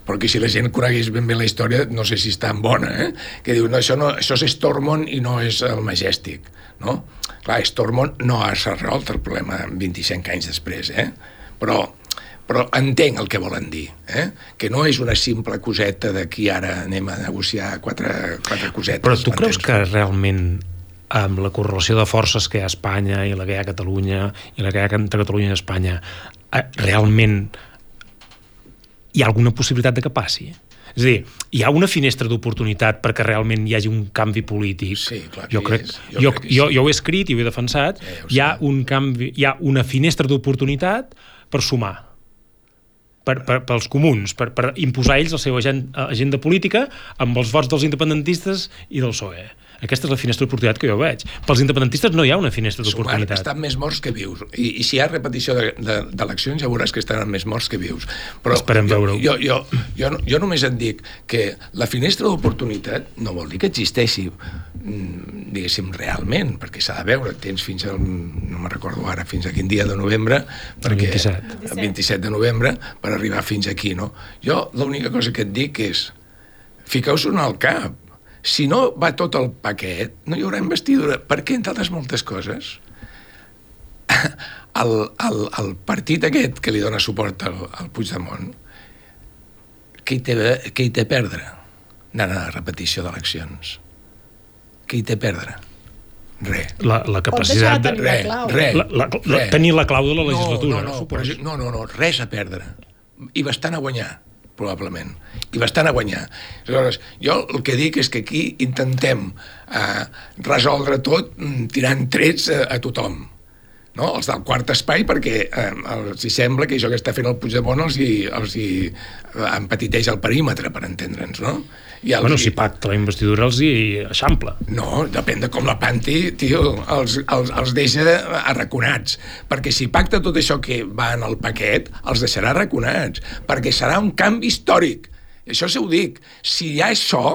però que si la gent conegués ben bé la història no sé si és tan bona, eh? que diu, no, això, no, això és Stormont i no és el Majestic, no? Clar, Stormont no ha resolt el problema 25 anys després, eh? però, però entenc el que volen dir, eh? que no és una simple coseta de qui ara anem a negociar quatre, quatre cosetes. Però tu creus que realment amb la correlació de forces que hi ha a Espanya i la que hi ha a Catalunya i la que hi ha entre Catalunya i Espanya eh, realment hi ha alguna possibilitat de que passi? És a dir, hi ha una finestra d'oportunitat perquè realment hi hagi un canvi polític. Sí, clar que jo crec, és. jo, Jo crec que jo, sí. jo ho he escrit i ho he defensat. Ja ho hi ha sé. un canvi, hi ha una finestra d'oportunitat per sumar per, per, pels comuns, per, per imposar ells la seva agen- agenda política amb els vots dels independentistes i del PSOE. Aquesta és la finestra d'oportunitat que jo veig. Pels independentistes no hi ha una finestra d'oportunitat. estan més morts que vius. I, i si hi ha repetició de- de- d'eleccions ja veuràs que estaran més morts que vius. Però Esperem jo, veure-ho. Jo, jo, jo, no- jo només et dic que la finestra d'oportunitat no vol dir que existeixi mm, diguéssim, realment, perquè s'ha de veure, tens fins al, no me'n recordo ara, fins a quin dia de novembre, perquè, 27. el 27 de novembre, per arribar fins aquí, no? Jo l'única cosa que et dic és, fiqueu-s'ho al cap, si no va tot el paquet, no hi haurà investidura. Per què, entre altres moltes coses, el, el, el partit aquest que li dona suport al, al Puigdemont, què hi té, què hi té a perdre anant a la repetició d'eleccions? Què hi té a perdre? Res. La, la capacitat de clau. res, La, la, la, res. tenir la clau de la legislatura, no, no, no, no, no, no, res a perdre. I bastant a guanyar, probablement. I bastant a guanyar. Aleshores, jo el que dic és que aquí intentem eh, resoldre tot mm, tirant trets a, a tothom no? els del quart espai perquè eh, els hi sembla que això que està fent el Puigdemont els hi, els hi eh, empetiteix el perímetre, per entendre'ns, no? I els Bueno, si pacta la investidura els hi eixampla. no, depèn de com la panti, tio, els, els, els deixa arraconats. Perquè si pacta tot això que va en el paquet, els deixarà arraconats. Perquè serà un canvi històric. Això sí ho dic. Si hi ha això,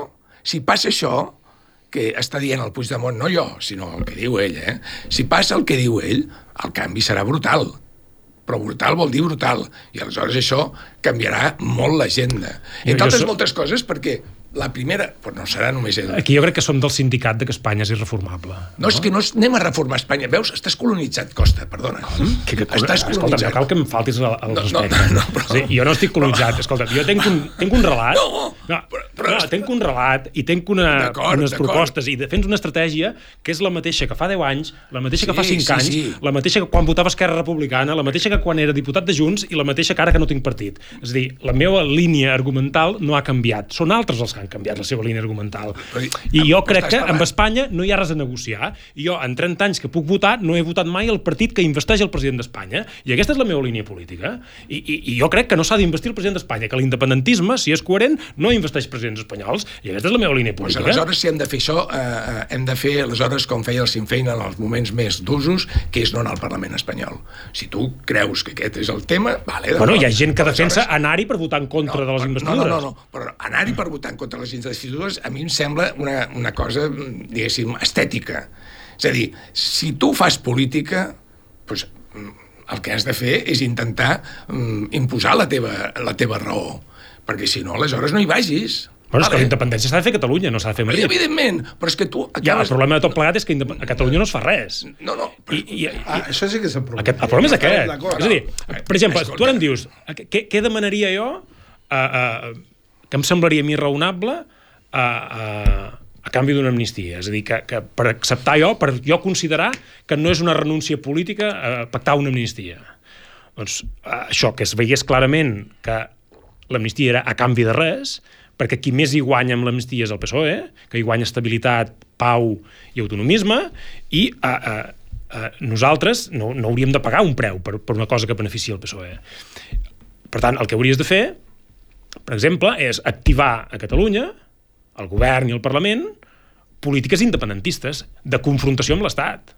si passa això, que està dient el Puigdemont, no jo, sinó el que diu ell, eh? Si passa el que diu ell, el canvi serà brutal. Però brutal vol dir brutal. I aleshores això canviarà molt l'agenda. Entre altres moltes coses, perquè la primera... Però no serà només ell. Aquí jo crec que som del sindicat de que Espanya és irreformable. No, és que no es- anem a reformar Espanya. Veus? Estàs colonitzat, Costa, perdona. Que, que, Estàs escolta, no colonitzat. cal que em faltis el, el No, no, respecte. no, però- sí, jo no estic colonitzat. Escolta, jo tenc un, tenc un relat... No, no, però- però- no tenc un relat i tenc una, unes propostes i defens una estratègia que és la mateixa que fa 10 anys, la mateixa que Sí, fa 5 sí, anys, sí. la mateixa que quan votava Esquerra Republicana, la mateixa que quan era diputat de Junts i la mateixa que ara que no tinc partit. És a dir, la meva línia argumental no ha canviat. Són altres els que han canviat la seva línia argumental. Però- I jo crec que amb Espanya no hi ha res a negociar. Jo, en 30 anys que puc votar, no he votat mai el partit que investeix el president d'Espanya. I aquesta és la meva línia política. I, i, i jo crec que no s'ha d'investir el president d'Espanya, que l'independentisme, si és coherent, no investeix presidents espanyols. I aquesta és la meva línia Pues política. aleshores, si hem de fer això, eh, eh, hem de fer, aleshores, com feia el Sinn Féin en els moments més d'usos, que és no anar al Parlament espanyol. Si tu creus que aquest és el tema, vale, Bueno, hi ha gent que defensa anar-hi per votar en contra de les investidures. No, no, no, no. però anar-hi per votar en contra de les investidures a mi em sembla una, una cosa, diguéssim, estètica. És a dir, si tu fas política, doncs, mm, el que has de fer és intentar mm, imposar la teva, la teva raó, perquè si no, aleshores no hi vagis. Bueno, és que la independència s'ha de fer a Catalunya, no s'ha de fer a Madrid. evidentment, però és que tu Ja, el acabes... problema de tot plegat és que a Catalunya no es fa res. No, no, però... I, i, i, Ah, això sí que és el problema. Aquest, el problema és aquest. És a dir, per exemple, Escolta. tu ara em dius, què, què demanaria jo uh, uh, que em semblaria a mi raonable uh, uh, a canvi d'una amnistia? És a dir, que, que per acceptar jo, per jo considerar que no és una renúncia política uh, pactar una amnistia. Doncs uh, això, que es veiés clarament que l'amnistia era a canvi de res, perquè qui més hi guanya amb l'amnistia és el PSOE, que hi guanya estabilitat, pau i autonomisme, i uh, uh, uh, nosaltres no, no hauríem de pagar un preu per, per una cosa que beneficia el PSOE. Per tant, el que hauries de fer, per exemple, és activar a Catalunya, el govern i el Parlament, polítiques independentistes de confrontació amb l'Estat.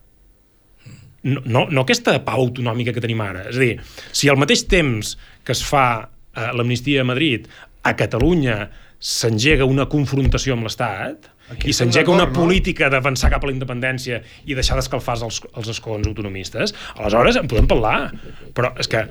No, no, no aquesta pau autonòmica que tenim ara. És a dir, si al mateix temps que es fa eh, l'amnistia a Madrid, a Catalunya s'engega una confrontació amb l'Estat i s'engega una no? política d'avançar cap a la independència i deixar d'escalfar els, els escons autonomistes, aleshores en podem parlar. Però és que,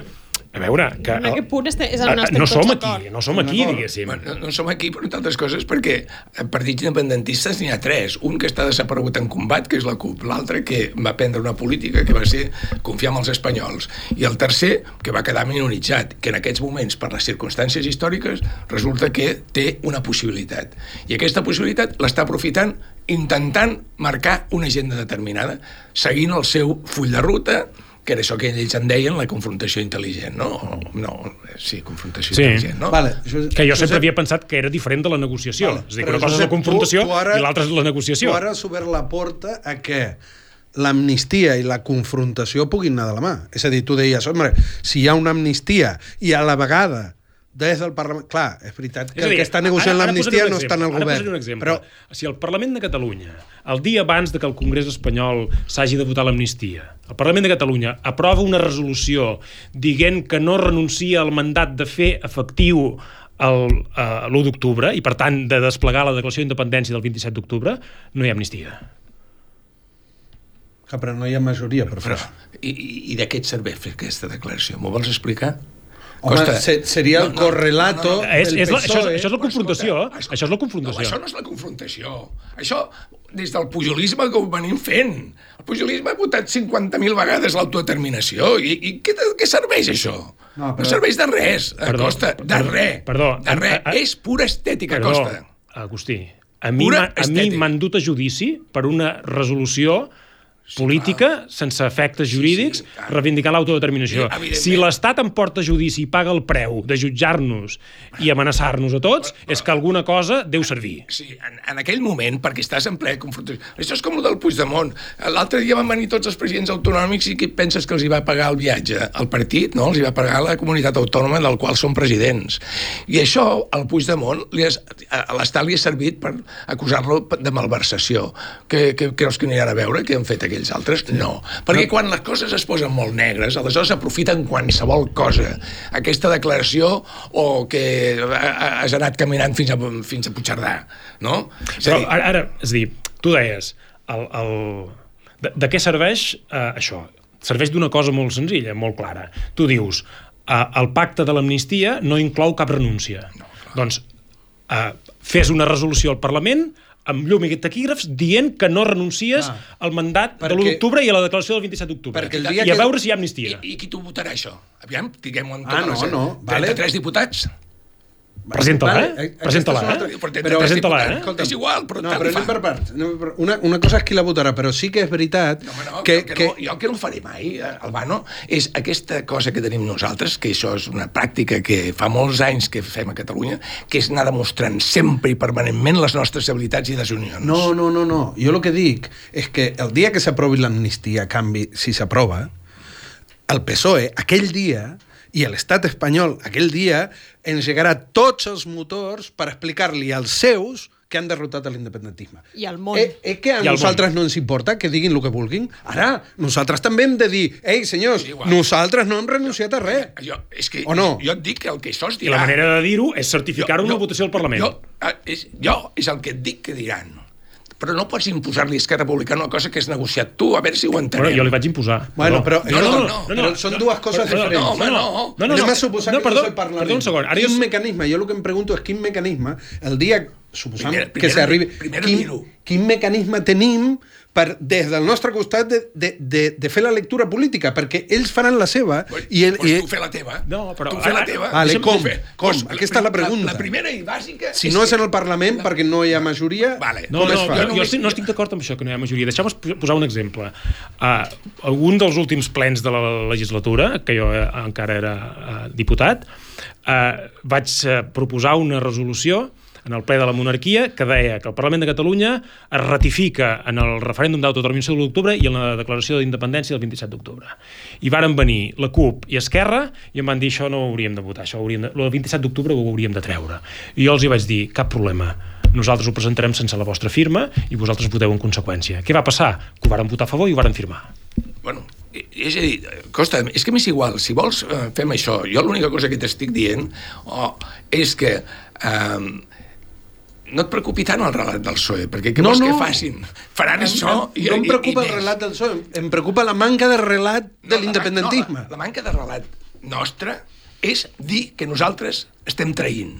a veure... Que, En aquest punt este- és on Eh, estem no som aquí, no som aquí, diguéssim. Bueno, no, no som aquí, per entre altres coses, perquè eh, partits independentistes n'hi ha tres. Un que està desaparegut en combat, que és la CUP. L'altre que va prendre una política que va ser confiar en els espanyols. I el tercer, que va quedar minoritzat, que en aquests moments, per les circumstàncies històriques, resulta que té una possibilitat. I aquesta possibilitat l'està aprofitant intentant marcar una agenda determinada, seguint el seu full de ruta, que era això que ells en deien la confrontació intel·ligent, no? No, sí, confrontació Sí. intel·ligent, no? Vale, això, Que jo sempre és- havia pensat que era diferent de la negociació. Vale, és a dir, que una cosa és la Josep, confrontació tu- tu ara- i l'altra és la negociació. Tu ara has obert la porta a que l'amnistia i la confrontació puguin anar de la mà. És a dir, tu deies, home, si hi ha una amnistia i a la vegada des del Parlament... Clar, és veritat que És dir, el que està negociant l'amnistia no està en el govern. posaré un exemple. Però si el Parlament de Catalunya, el dia abans de que el Congrés espanyol s'hagi de votar l'amnistia, el Parlament de Catalunya aprova una resolució dient que no renuncia al mandat de fer efectiu el, uh, l'1 d'octubre i, per tant, de desplegar la declaració d'independència del 27 d'octubre, no hi ha amnistia. que però no hi ha majoria per fer Però, i, i de què et serveix fer aquesta declaració? M'ho vols explicar? Home, se, seria el correlato És, del és la, això, PSOE. és, això és la confrontació. Escolta, escolta, això és la confrontació. No, això no és la confrontació. Això, des del pujolisme que ho venim fent. El pujolisme ha votat 50.000 vegades l'autodeterminació. I, i què, què serveix això? No, No, però- no serveix de res, Perdó, Costa. De perdó, res. perdó. De res. A- a- És pura estètica, Perdó, Costa. Agustí, a mi m'han dut a judici per una resolució política, sense efectes jurídics, sí, clar. reivindicant l'autodeterminació. Sí, si l'Estat em porta a judici i paga el preu de jutjar-nos i amenaçar-nos a tots, és que alguna cosa deu servir. Sí, en, en aquell moment, perquè estàs en ple confrontació. Això és com el del Puigdemont. L'altre dia van venir tots els presidents autonòmics i què penses que els hi va pagar el viatge? El partit, no? Els hi va pagar la comunitat autònoma del qual són presidents. I això, al Puigdemont, li has, a l'Estat li ha servit per acusar-lo de malversació. Què, què creus que aniran a veure què han fet aquests aquells altres? No. Perquè quan les coses es posen molt negres, aleshores aprofiten qualsevol cosa. Aquesta declaració o que has anat caminant fins a, fins a Puigcerdà, no? És Però dir... ara, ara, és a dir, tu deies, el, el... De, de què serveix eh, això? Serveix d'una cosa molt senzilla, molt clara. Tu dius, eh, el pacte de l'amnistia no inclou cap renúncia. No, doncs, eh, fes una resolució al Parlament amb llum i taquígrafs dient que no renuncies ah, al mandat de l'1 d'octubre i a la declaració del 27 d'octubre. I a veure si hi ha amnistia. I, i qui t'ho votarà, això? Aviam, diguem-ho amb ah, no, no, 33 vale. diputats? Presenta-la, vale, eh? Presenta-la, eh? Però, presenta-la, eh? Escolta, és igual, però no, però anem per parts. Una, una cosa és qui la votarà, però sí que és veritat no, no, que... que, que... No, jo el que no faré mai, eh, Albano, és aquesta cosa que tenim nosaltres, que això és una pràctica que fa molts anys que fem a Catalunya, que és anar demostrant sempre i permanentment les nostres habilitats i desunions. No, no, no, no. Jo el que dic és que el dia que s'aprovi l'amnistia, a canvi, si s'aprova, el PSOE, aquell dia, i l'estat espanyol aquell dia engegarà tots els motors per explicar-li als seus que han derrotat l'independentisme. I al món. Eh, eh, que a I nosaltres no ens importa que diguin el que vulguin? Ara, nosaltres també hem de dir ei, senyors, nosaltres no hem renunciat a res. Jo, és que, o no? Jo et dic que el que això es dirà... I la manera de dir-ho és certificar-ho en la votació al Parlament. Jo, eh, és, jo és el que et dic que diran però no pots imposar-li a Esquerra Republicana una cosa que has negociat tu, a veure si ho entenem. Però jo li vaig imposar. Bueno, però, no, no, no, no, però són dues coses però, diferents. No, home, no. No, no, no, no, suposar no, perdó, que no Parlament. Perdó un segon. Ara quin jo... mecanisme? Jo el que em pregunto és quin mecanisme, el dia, suposant primer, primer, que s'arribi... Quin, quin mecanisme tenim per, des del nostre costat de, de, de, de fer la lectura política, perquè ells faran la seva pues, i... El, pues i... tu fer la teva. No, però... Tu fer la teva. Vale, com? Fer, com? Pues, Aquesta és la pregunta. La, la primera i bàsica... Si és no és en el Parlament, la... perquè no hi ha majoria, vale. no, no, jo, jo estic, no estic d'acord amb això, que no hi ha majoria. Deixeu-me posar un exemple. Uh, un dels últims plens de la legislatura, que jo eh, encara era uh, diputat, uh, vaig uh, proposar una resolució en el ple de la monarquia que deia que el Parlament de Catalunya es ratifica en el referèndum d'autodeterminació de l'octubre i en la declaració d'independència del 27 d'octubre. I varen venir la CUP i Esquerra i em van dir això no ho hauríem de votar, això ho hauríem de... el 27 d'octubre ho hauríem de treure. I jo els hi vaig dir, cap problema, nosaltres ho presentarem sense la vostra firma i vosaltres voteu en conseqüència. Què va passar? Que ho varen votar a favor i ho varen firmar. Bueno, és a dir, Costa, és que m'és igual, si vols eh, fem això, jo l'única cosa que t'estic dient oh, és que eh, no et preocupi tant el relat del PSOE, perquè què no, vols no. que facin? Faran no, això i No em preocupa i, i el relat del PSOE, em preocupa la manca de relat no, de l'independentisme. No, la, la manca de relat nostre és dir que nosaltres estem traint.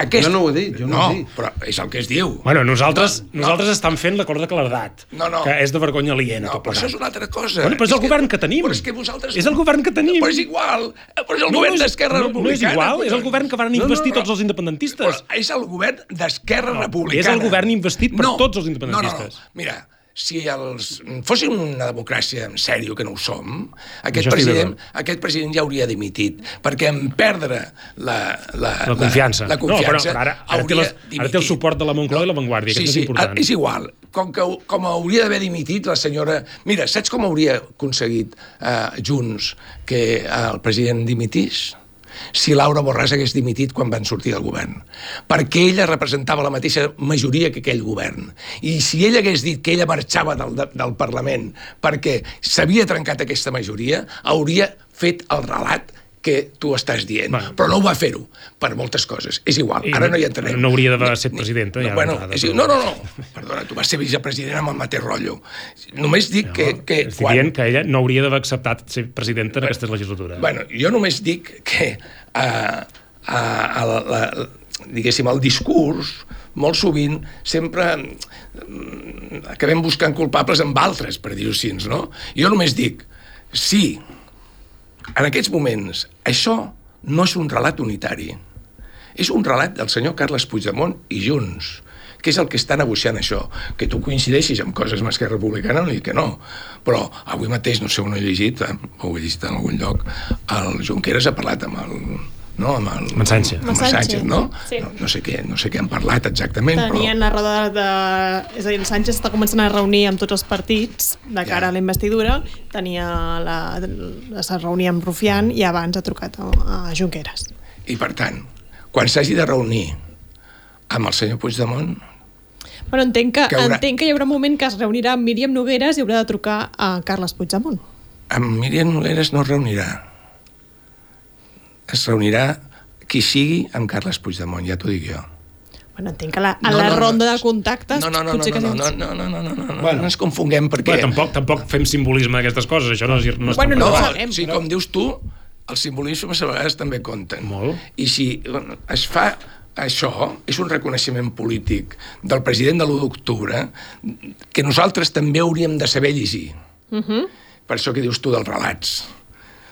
Aquest... Jo no ho he dit, jo no, no ho he dit. però és el que es diu. Bueno, nosaltres, no, nosaltres no. estem fent l'acord de claredat, no, no. que és de vergonya aliena. No, però això és una altra cosa. Bueno, però és, és el que, govern que tenim. Però és que vosaltres... És el govern que tenim. Però és igual. Però és el no, govern no d'Esquerra no, Republicana. No és igual, és el govern que van investir no, no, no. tots els independentistes. Però és el govern d'Esquerra no, Republicana. És el govern investit per no, tots els independentistes. No, no, no. Mira, si els, fóssim una democràcia en sèrio, que no ho som, aquest president, aquest president ja hauria dimitit, perquè en perdre la, la, la confiança, la, la confiança no, però ara, ara, té les, ara té el suport de la Moncloa no, i la Vanguardia, sí, que és sí, important. És igual, com, que, com hauria d'haver dimitit la senyora... Mira, saps com hauria aconseguit eh, Junts que el president dimitís? Si Laura Borràs hagués dimitit quan van sortir del govern. Perquè ella representava la mateixa majoria que aquell govern. I si ella hagués dit que ella marxava del, del Parlament perquè s'havia trencat aquesta majoria, hauria fet el relat que tu estàs dient. Bueno, però no ho va fer-ho, per moltes coses. És igual, ara no hi entrarem. No hauria d'haver estat presidenta. Ja bueno, és, no, no, no, perdona, tu vas ser vicepresident amb el mateix rotllo. Només dic no, que... que estic quan... dient que ella no hauria d'haver acceptat ser presidenta en aquesta legislatura. Bueno, jo només dic que uh, uh, a la, la, diguéssim, el discurs molt sovint sempre mm, acabem buscant culpables amb altres, per dir-ho així, no? Jo només dic, sí, en aquests moments, això no és un relat unitari. És un relat del senyor Carles Puigdemont i Junts, que és el que està negociant això. Que tu coincideixis amb coses amb Esquerra Republicana, no dic que no. Però avui mateix, no sé on ho he llegit, eh, ho he llegit en algun lloc, el Junqueras ha parlat amb el no? amb el, amb Sánchez. Amb, amb Sánchez, no? Sí. no? No sé, què, no sé què han parlat exactament, Tenien però... roda de... És a dir, el Sánchez està començant a reunir amb tots els partits de cara ja. a la investidura, tenia la, es reunia amb Rufián i abans ha trucat a, a Junqueras. I per tant, quan s'hagi de reunir amb el senyor Puigdemont, Bueno, entenc que, Que haurà- entenc que hi haurà un moment que es reunirà amb Míriam Nogueres i haurà de trucar a Carles Puigdemont. amb Míriam Nogueres no es reunirà. Es reunirà qui sigui amb Carles Puigdemont, ja t'ho dic jo. Bueno, entenc que la, a la ronda de contactes no, no, no, no, no, no, no, no, no, no, no, no, Bueno. no ens confonguem perquè... Bé, tampoc, tampoc fem simbolisme d'aquestes coses, això no és, no és Bueno, no No, sabem, sí, però- com dius tu, els simbolismes a vegades també compten. Molt. I si bueno, es fa això, és un reconeixement polític del president de l'1 d'octubre que nosaltres també hauríem de saber llegir. Uh -huh. Per això que dius tu dels relats.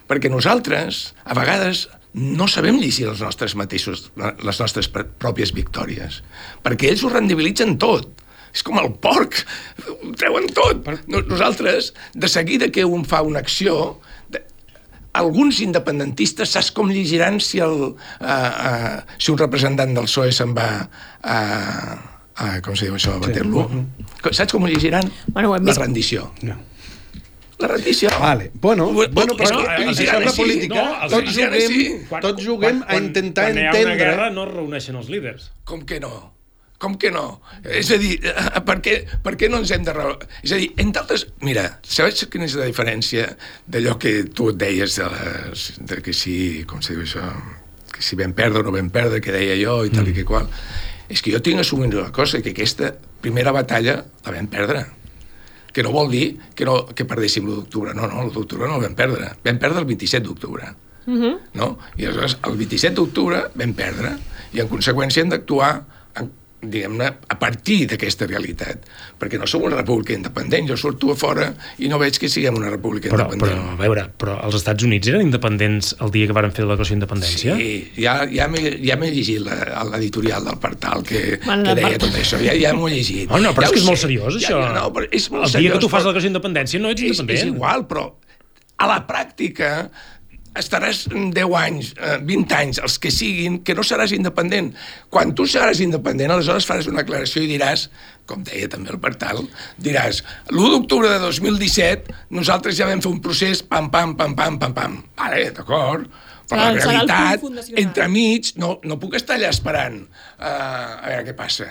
Perquè nosaltres, a vegades, no sabem llegir els nostres mateixos, les nostres pr- pròpies victòries. Perquè ells ho rendibilitzen tot. És com el porc, ho treuen tot. No- Nosaltres, de seguida que un fa una acció, alguns independentistes saps com llegiran si, el, uh, uh, si un representant del PSOE se'n va a, a, com se diu això, a bater-lo? Saps com ho llegiran? Bueno, ho hem la rendició. No. La rendició. Vale. Bueno, Bueno, però que això és la així. política. No, els tots juguem, així. tots juguem a intentar quan hi ha una entendre... guerra no es reuneixen els líders. Com que no? Com que no? És a dir, eh, per què, per què no ens hem de... re- És a dir, entre altres... Mira, saps quina és la diferència d'allò que tu et deies de, les, de que si, com se diu això, que si vam perdre o no vam perdre, que deia jo i tal mm. i que qual. És que jo tinc assumint una cosa, que aquesta primera batalla la vam perdre. Que no vol dir que, no, que perdéssim l'1 d'octubre. No, no, l'1 d'octubre no el vam perdre. Vam perdre el 27 d'octubre. Uh -huh. no? I aleshores, el 27 d'octubre vam perdre i en conseqüència hem d'actuar diguem-ne, a partir d'aquesta realitat. Perquè no som una república independent. Jo surto a fora i no veig que siguem una república Però, però, independent. a veure, però els Estats Units eren independents el dia que varen fer la declaració d'independència? Sí, ja, ja m'he ja llegit l'editorial del Partal que, Bueno, que deia Partal. tot això, ja, ja m'ho he llegit. Oh, no, però ja és que és molt seriós, això. Ja, no, però és molt el seriós. dia que tu fas però- la declaració d'independència no ets és, independent. és igual, però a la pràctica estaràs 10 anys, eh, 20 anys, els que siguin, que no seràs independent. Quan tu seràs independent, aleshores faràs una declaració i diràs, com deia també el Partal, diràs, l'1 d'octubre de 2017 nosaltres ja vam fer un procés pam, pam, pam, pam, pam, pam. Vale, d'acord, però Serà- la realitat, entremig, no, no puc estar allà esperant uh, a veure què passa.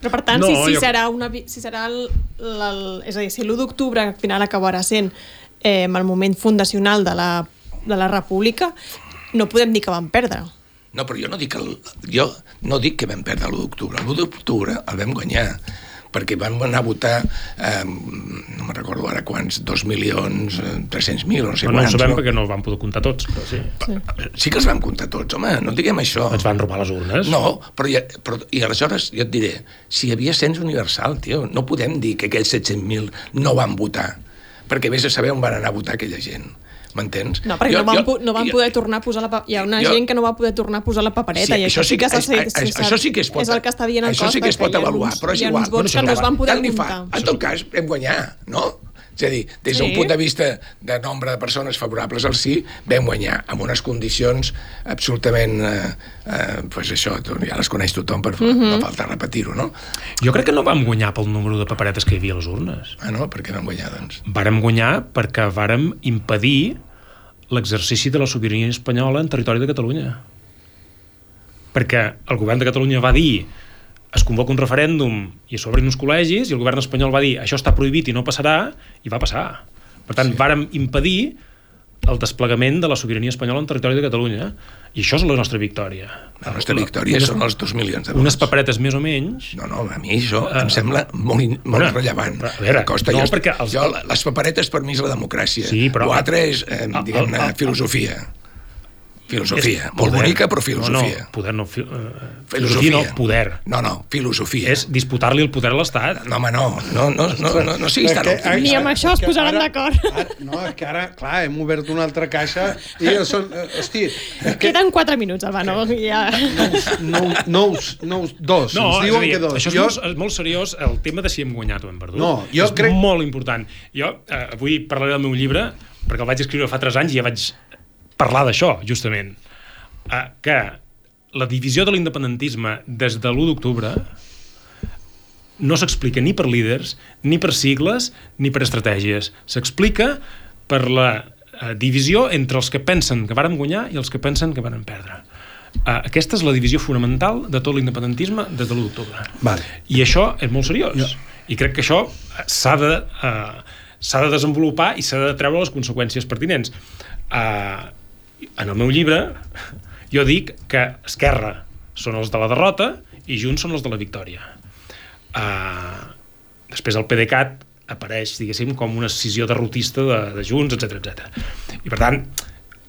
Però per tant, No, si, si jo- serà una, si serà el, el, és a dir, si l'1 d'octubre al final acabarà sent eh, el moment fundacional de la, de la república, no podem dir que vam perdre. No, però jo no dic, el, jo no dic que vam perdre l'1 d'octubre. L'1 d'octubre el vam guanyar perquè vam anar a votar, eh, no me'n recordo ara quants, 2 milions, eh, 300.000 o no sé No, no ho quants. sabem no? perquè no els van poder comptar tots, però sí. Sí que els vam comptar tots, home, no diguem això. Ens van robar les urnes. No, però, ja, però i aleshores jo et diré, si hi havia cens universal, tio, no podem dir que aquells 700.000 no van votar, perquè vés a saber on van anar a votar aquella gent. M'entens? No, perquè Jo- no van, jo- no van jo- poder tornar a posar la... pa- Hi ha una jo- gent que no va poder tornar a posar la papereta i això, sí que s'ha això, això sí que es pot, és el que està dient el això sí que es pot ha avaluar, uns- però és igual. Bueno, que no es van poder tant li fa. comptar. En tot cas, vam guanyar, no? És a dir, des d'un Sí. punt de vista de nombre de persones favorables al sí, vam guanyar, amb unes condicions absolutament... Eh, eh, pues això, ja les coneix tothom, per Mhm. no falta repetir-ho, no? Jo crec que no vam guanyar pel número de paperetes que hi havia a les urnes. Ah, no? Per què vam guanyar, doncs? Vàrem guanyar perquè vàrem impedir l'exercici de la sobirania espanyola en territori de Catalunya. Perquè el govern de Catalunya va dir es convoca un referèndum i s'obrin uns col·legis i el govern espanyol va dir això està prohibit i no passarà i va passar. Per tant, sí. vàrem impedir el desplegament de la sobirania espanyola en territori de Catalunya i això és la nostra victòria. La nostra victòria unes, són els dos milions de Unes vots. paperetes més o menys No, no, a mi això em sembla molt, in, molt bueno, rellevant. però, a veure, Costa, no, jo, perquè els- jo, les paperetes per mi és la democràcia. Sí, però- L'altre és, eh, diguem-ne, filosofia. Filosofia. És molt poder. bonica, però No, filosofia. no, poder no, fi, uh, filosofia. no, poder. No, no, filosofia. És disputar-li el poder a l'Estat. No, home, no, no, no, no, no, no siguis tan optimista. Ni amb això es posaran ara- d'acord. No, és que ara, clar, hem obert una altra caixa i ja són... eh, Hosti, que Queden 4 minuts, Albano. Ja... nous, nous, nous, dos. No, ens diuen dir, que dos. això és, Jo- molt, és molt seriós, el tema de si hem guanyat o hem perdut. No, jo és crec- molt important. Jo eh, avui parlaré del meu llibre, perquè el vaig escriure fa 3 anys i ja vaig parlar d'això, justament. Eh, que la divisió de l'independentisme des de l'1 d'octubre no s'explica ni per líders, ni per sigles, ni per estratègies. S'explica per la eh, divisió entre els que pensen que varen guanyar i els que pensen que varen perdre. Uh, aquesta és la divisió fonamental de tot l'independentisme des de l'1 d'octubre. Vale. I això és molt seriós. Jo. I crec que això s'ha de, uh, s'ha de desenvolupar i s'ha de treure les conseqüències pertinents. Uh, en el meu llibre jo dic que Esquerra són els de la derrota i Junts són els de la victòria. Uh, després el PDeCAT apareix, diguéssim, com una decisió derrotista de, de Junts, etc etc. I per tant,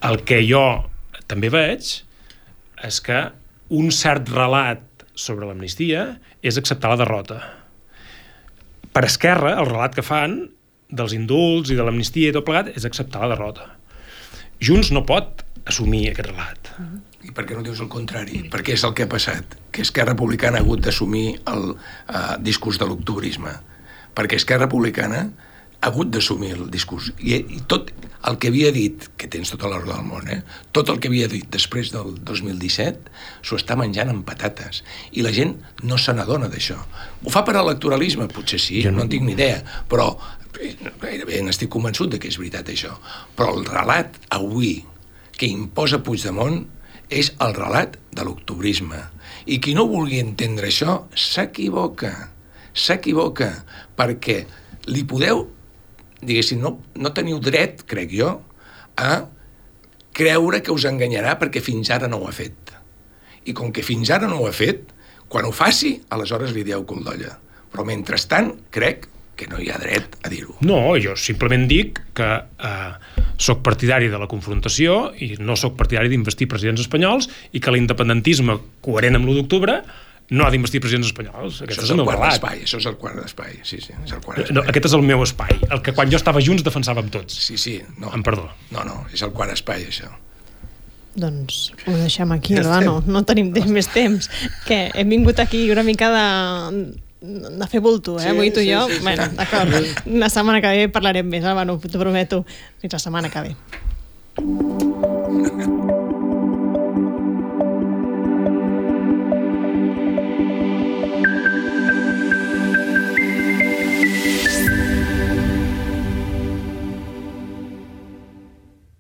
el que jo també veig és que un cert relat sobre l'amnistia és acceptar la derrota. Per Esquerra, el relat que fan dels indults i de l'amnistia i tot plegat és acceptar la derrota. Junts no pot assumir aquest relat. I per què no dius el contrari? Perquè és el que ha passat, que Esquerra Republicana ha hagut d'assumir el uh, discurs de l'octubrisme. Perquè Esquerra Republicana ha hagut d'assumir el discurs. I, I tot el que havia dit, que tens tota l'ordre del món, eh? tot el que havia dit després del 2017 s'ho està menjant amb patates. I la gent no se n'adona d'això. Ho fa per electoralisme? Potser sí, Jo no, no- en tinc ni idea, però eh, gairebé n'estic convençut de que és veritat això. Però el relat avui que imposa Puigdemont és el relat de l'octubrisme. I qui no vulgui entendre això s'equivoca. S'equivoca, perquè li podeu, diguéssim, no, no teniu dret, crec jo, a creure que us enganyarà perquè fins ara no ho ha fet. I com que fins ara no ho ha fet, quan ho faci, aleshores li dieu coldolla. Però mentrestant, crec que no hi ha dret a dir-ho. No, jo simplement dic que eh, sóc partidari de la confrontació i no sóc partidari d'investir presidents espanyols i que l'independentisme coherent amb l'1 d'octubre no ha d'investir presidents espanyols. Aquest Això és és el el quart d'espai, això és el quart d'espai, sí, sí, és el quart No, aquest és el meu espai, el que quan jo estava junts defensàvem tots. Sí, sí, no. Amb perdó. No, no, és el quart espai, això. Doncs ho deixem aquí, Ja no, no tenim temps, més temps. Que hem vingut aquí una mica de, de fer bulto, eh? Sí, Avui tu i jo, sí, sí, bueno, sí. d'acord. La setmana que ve parlarem més, eh? bueno, t'ho prometo. Fins la setmana que ve.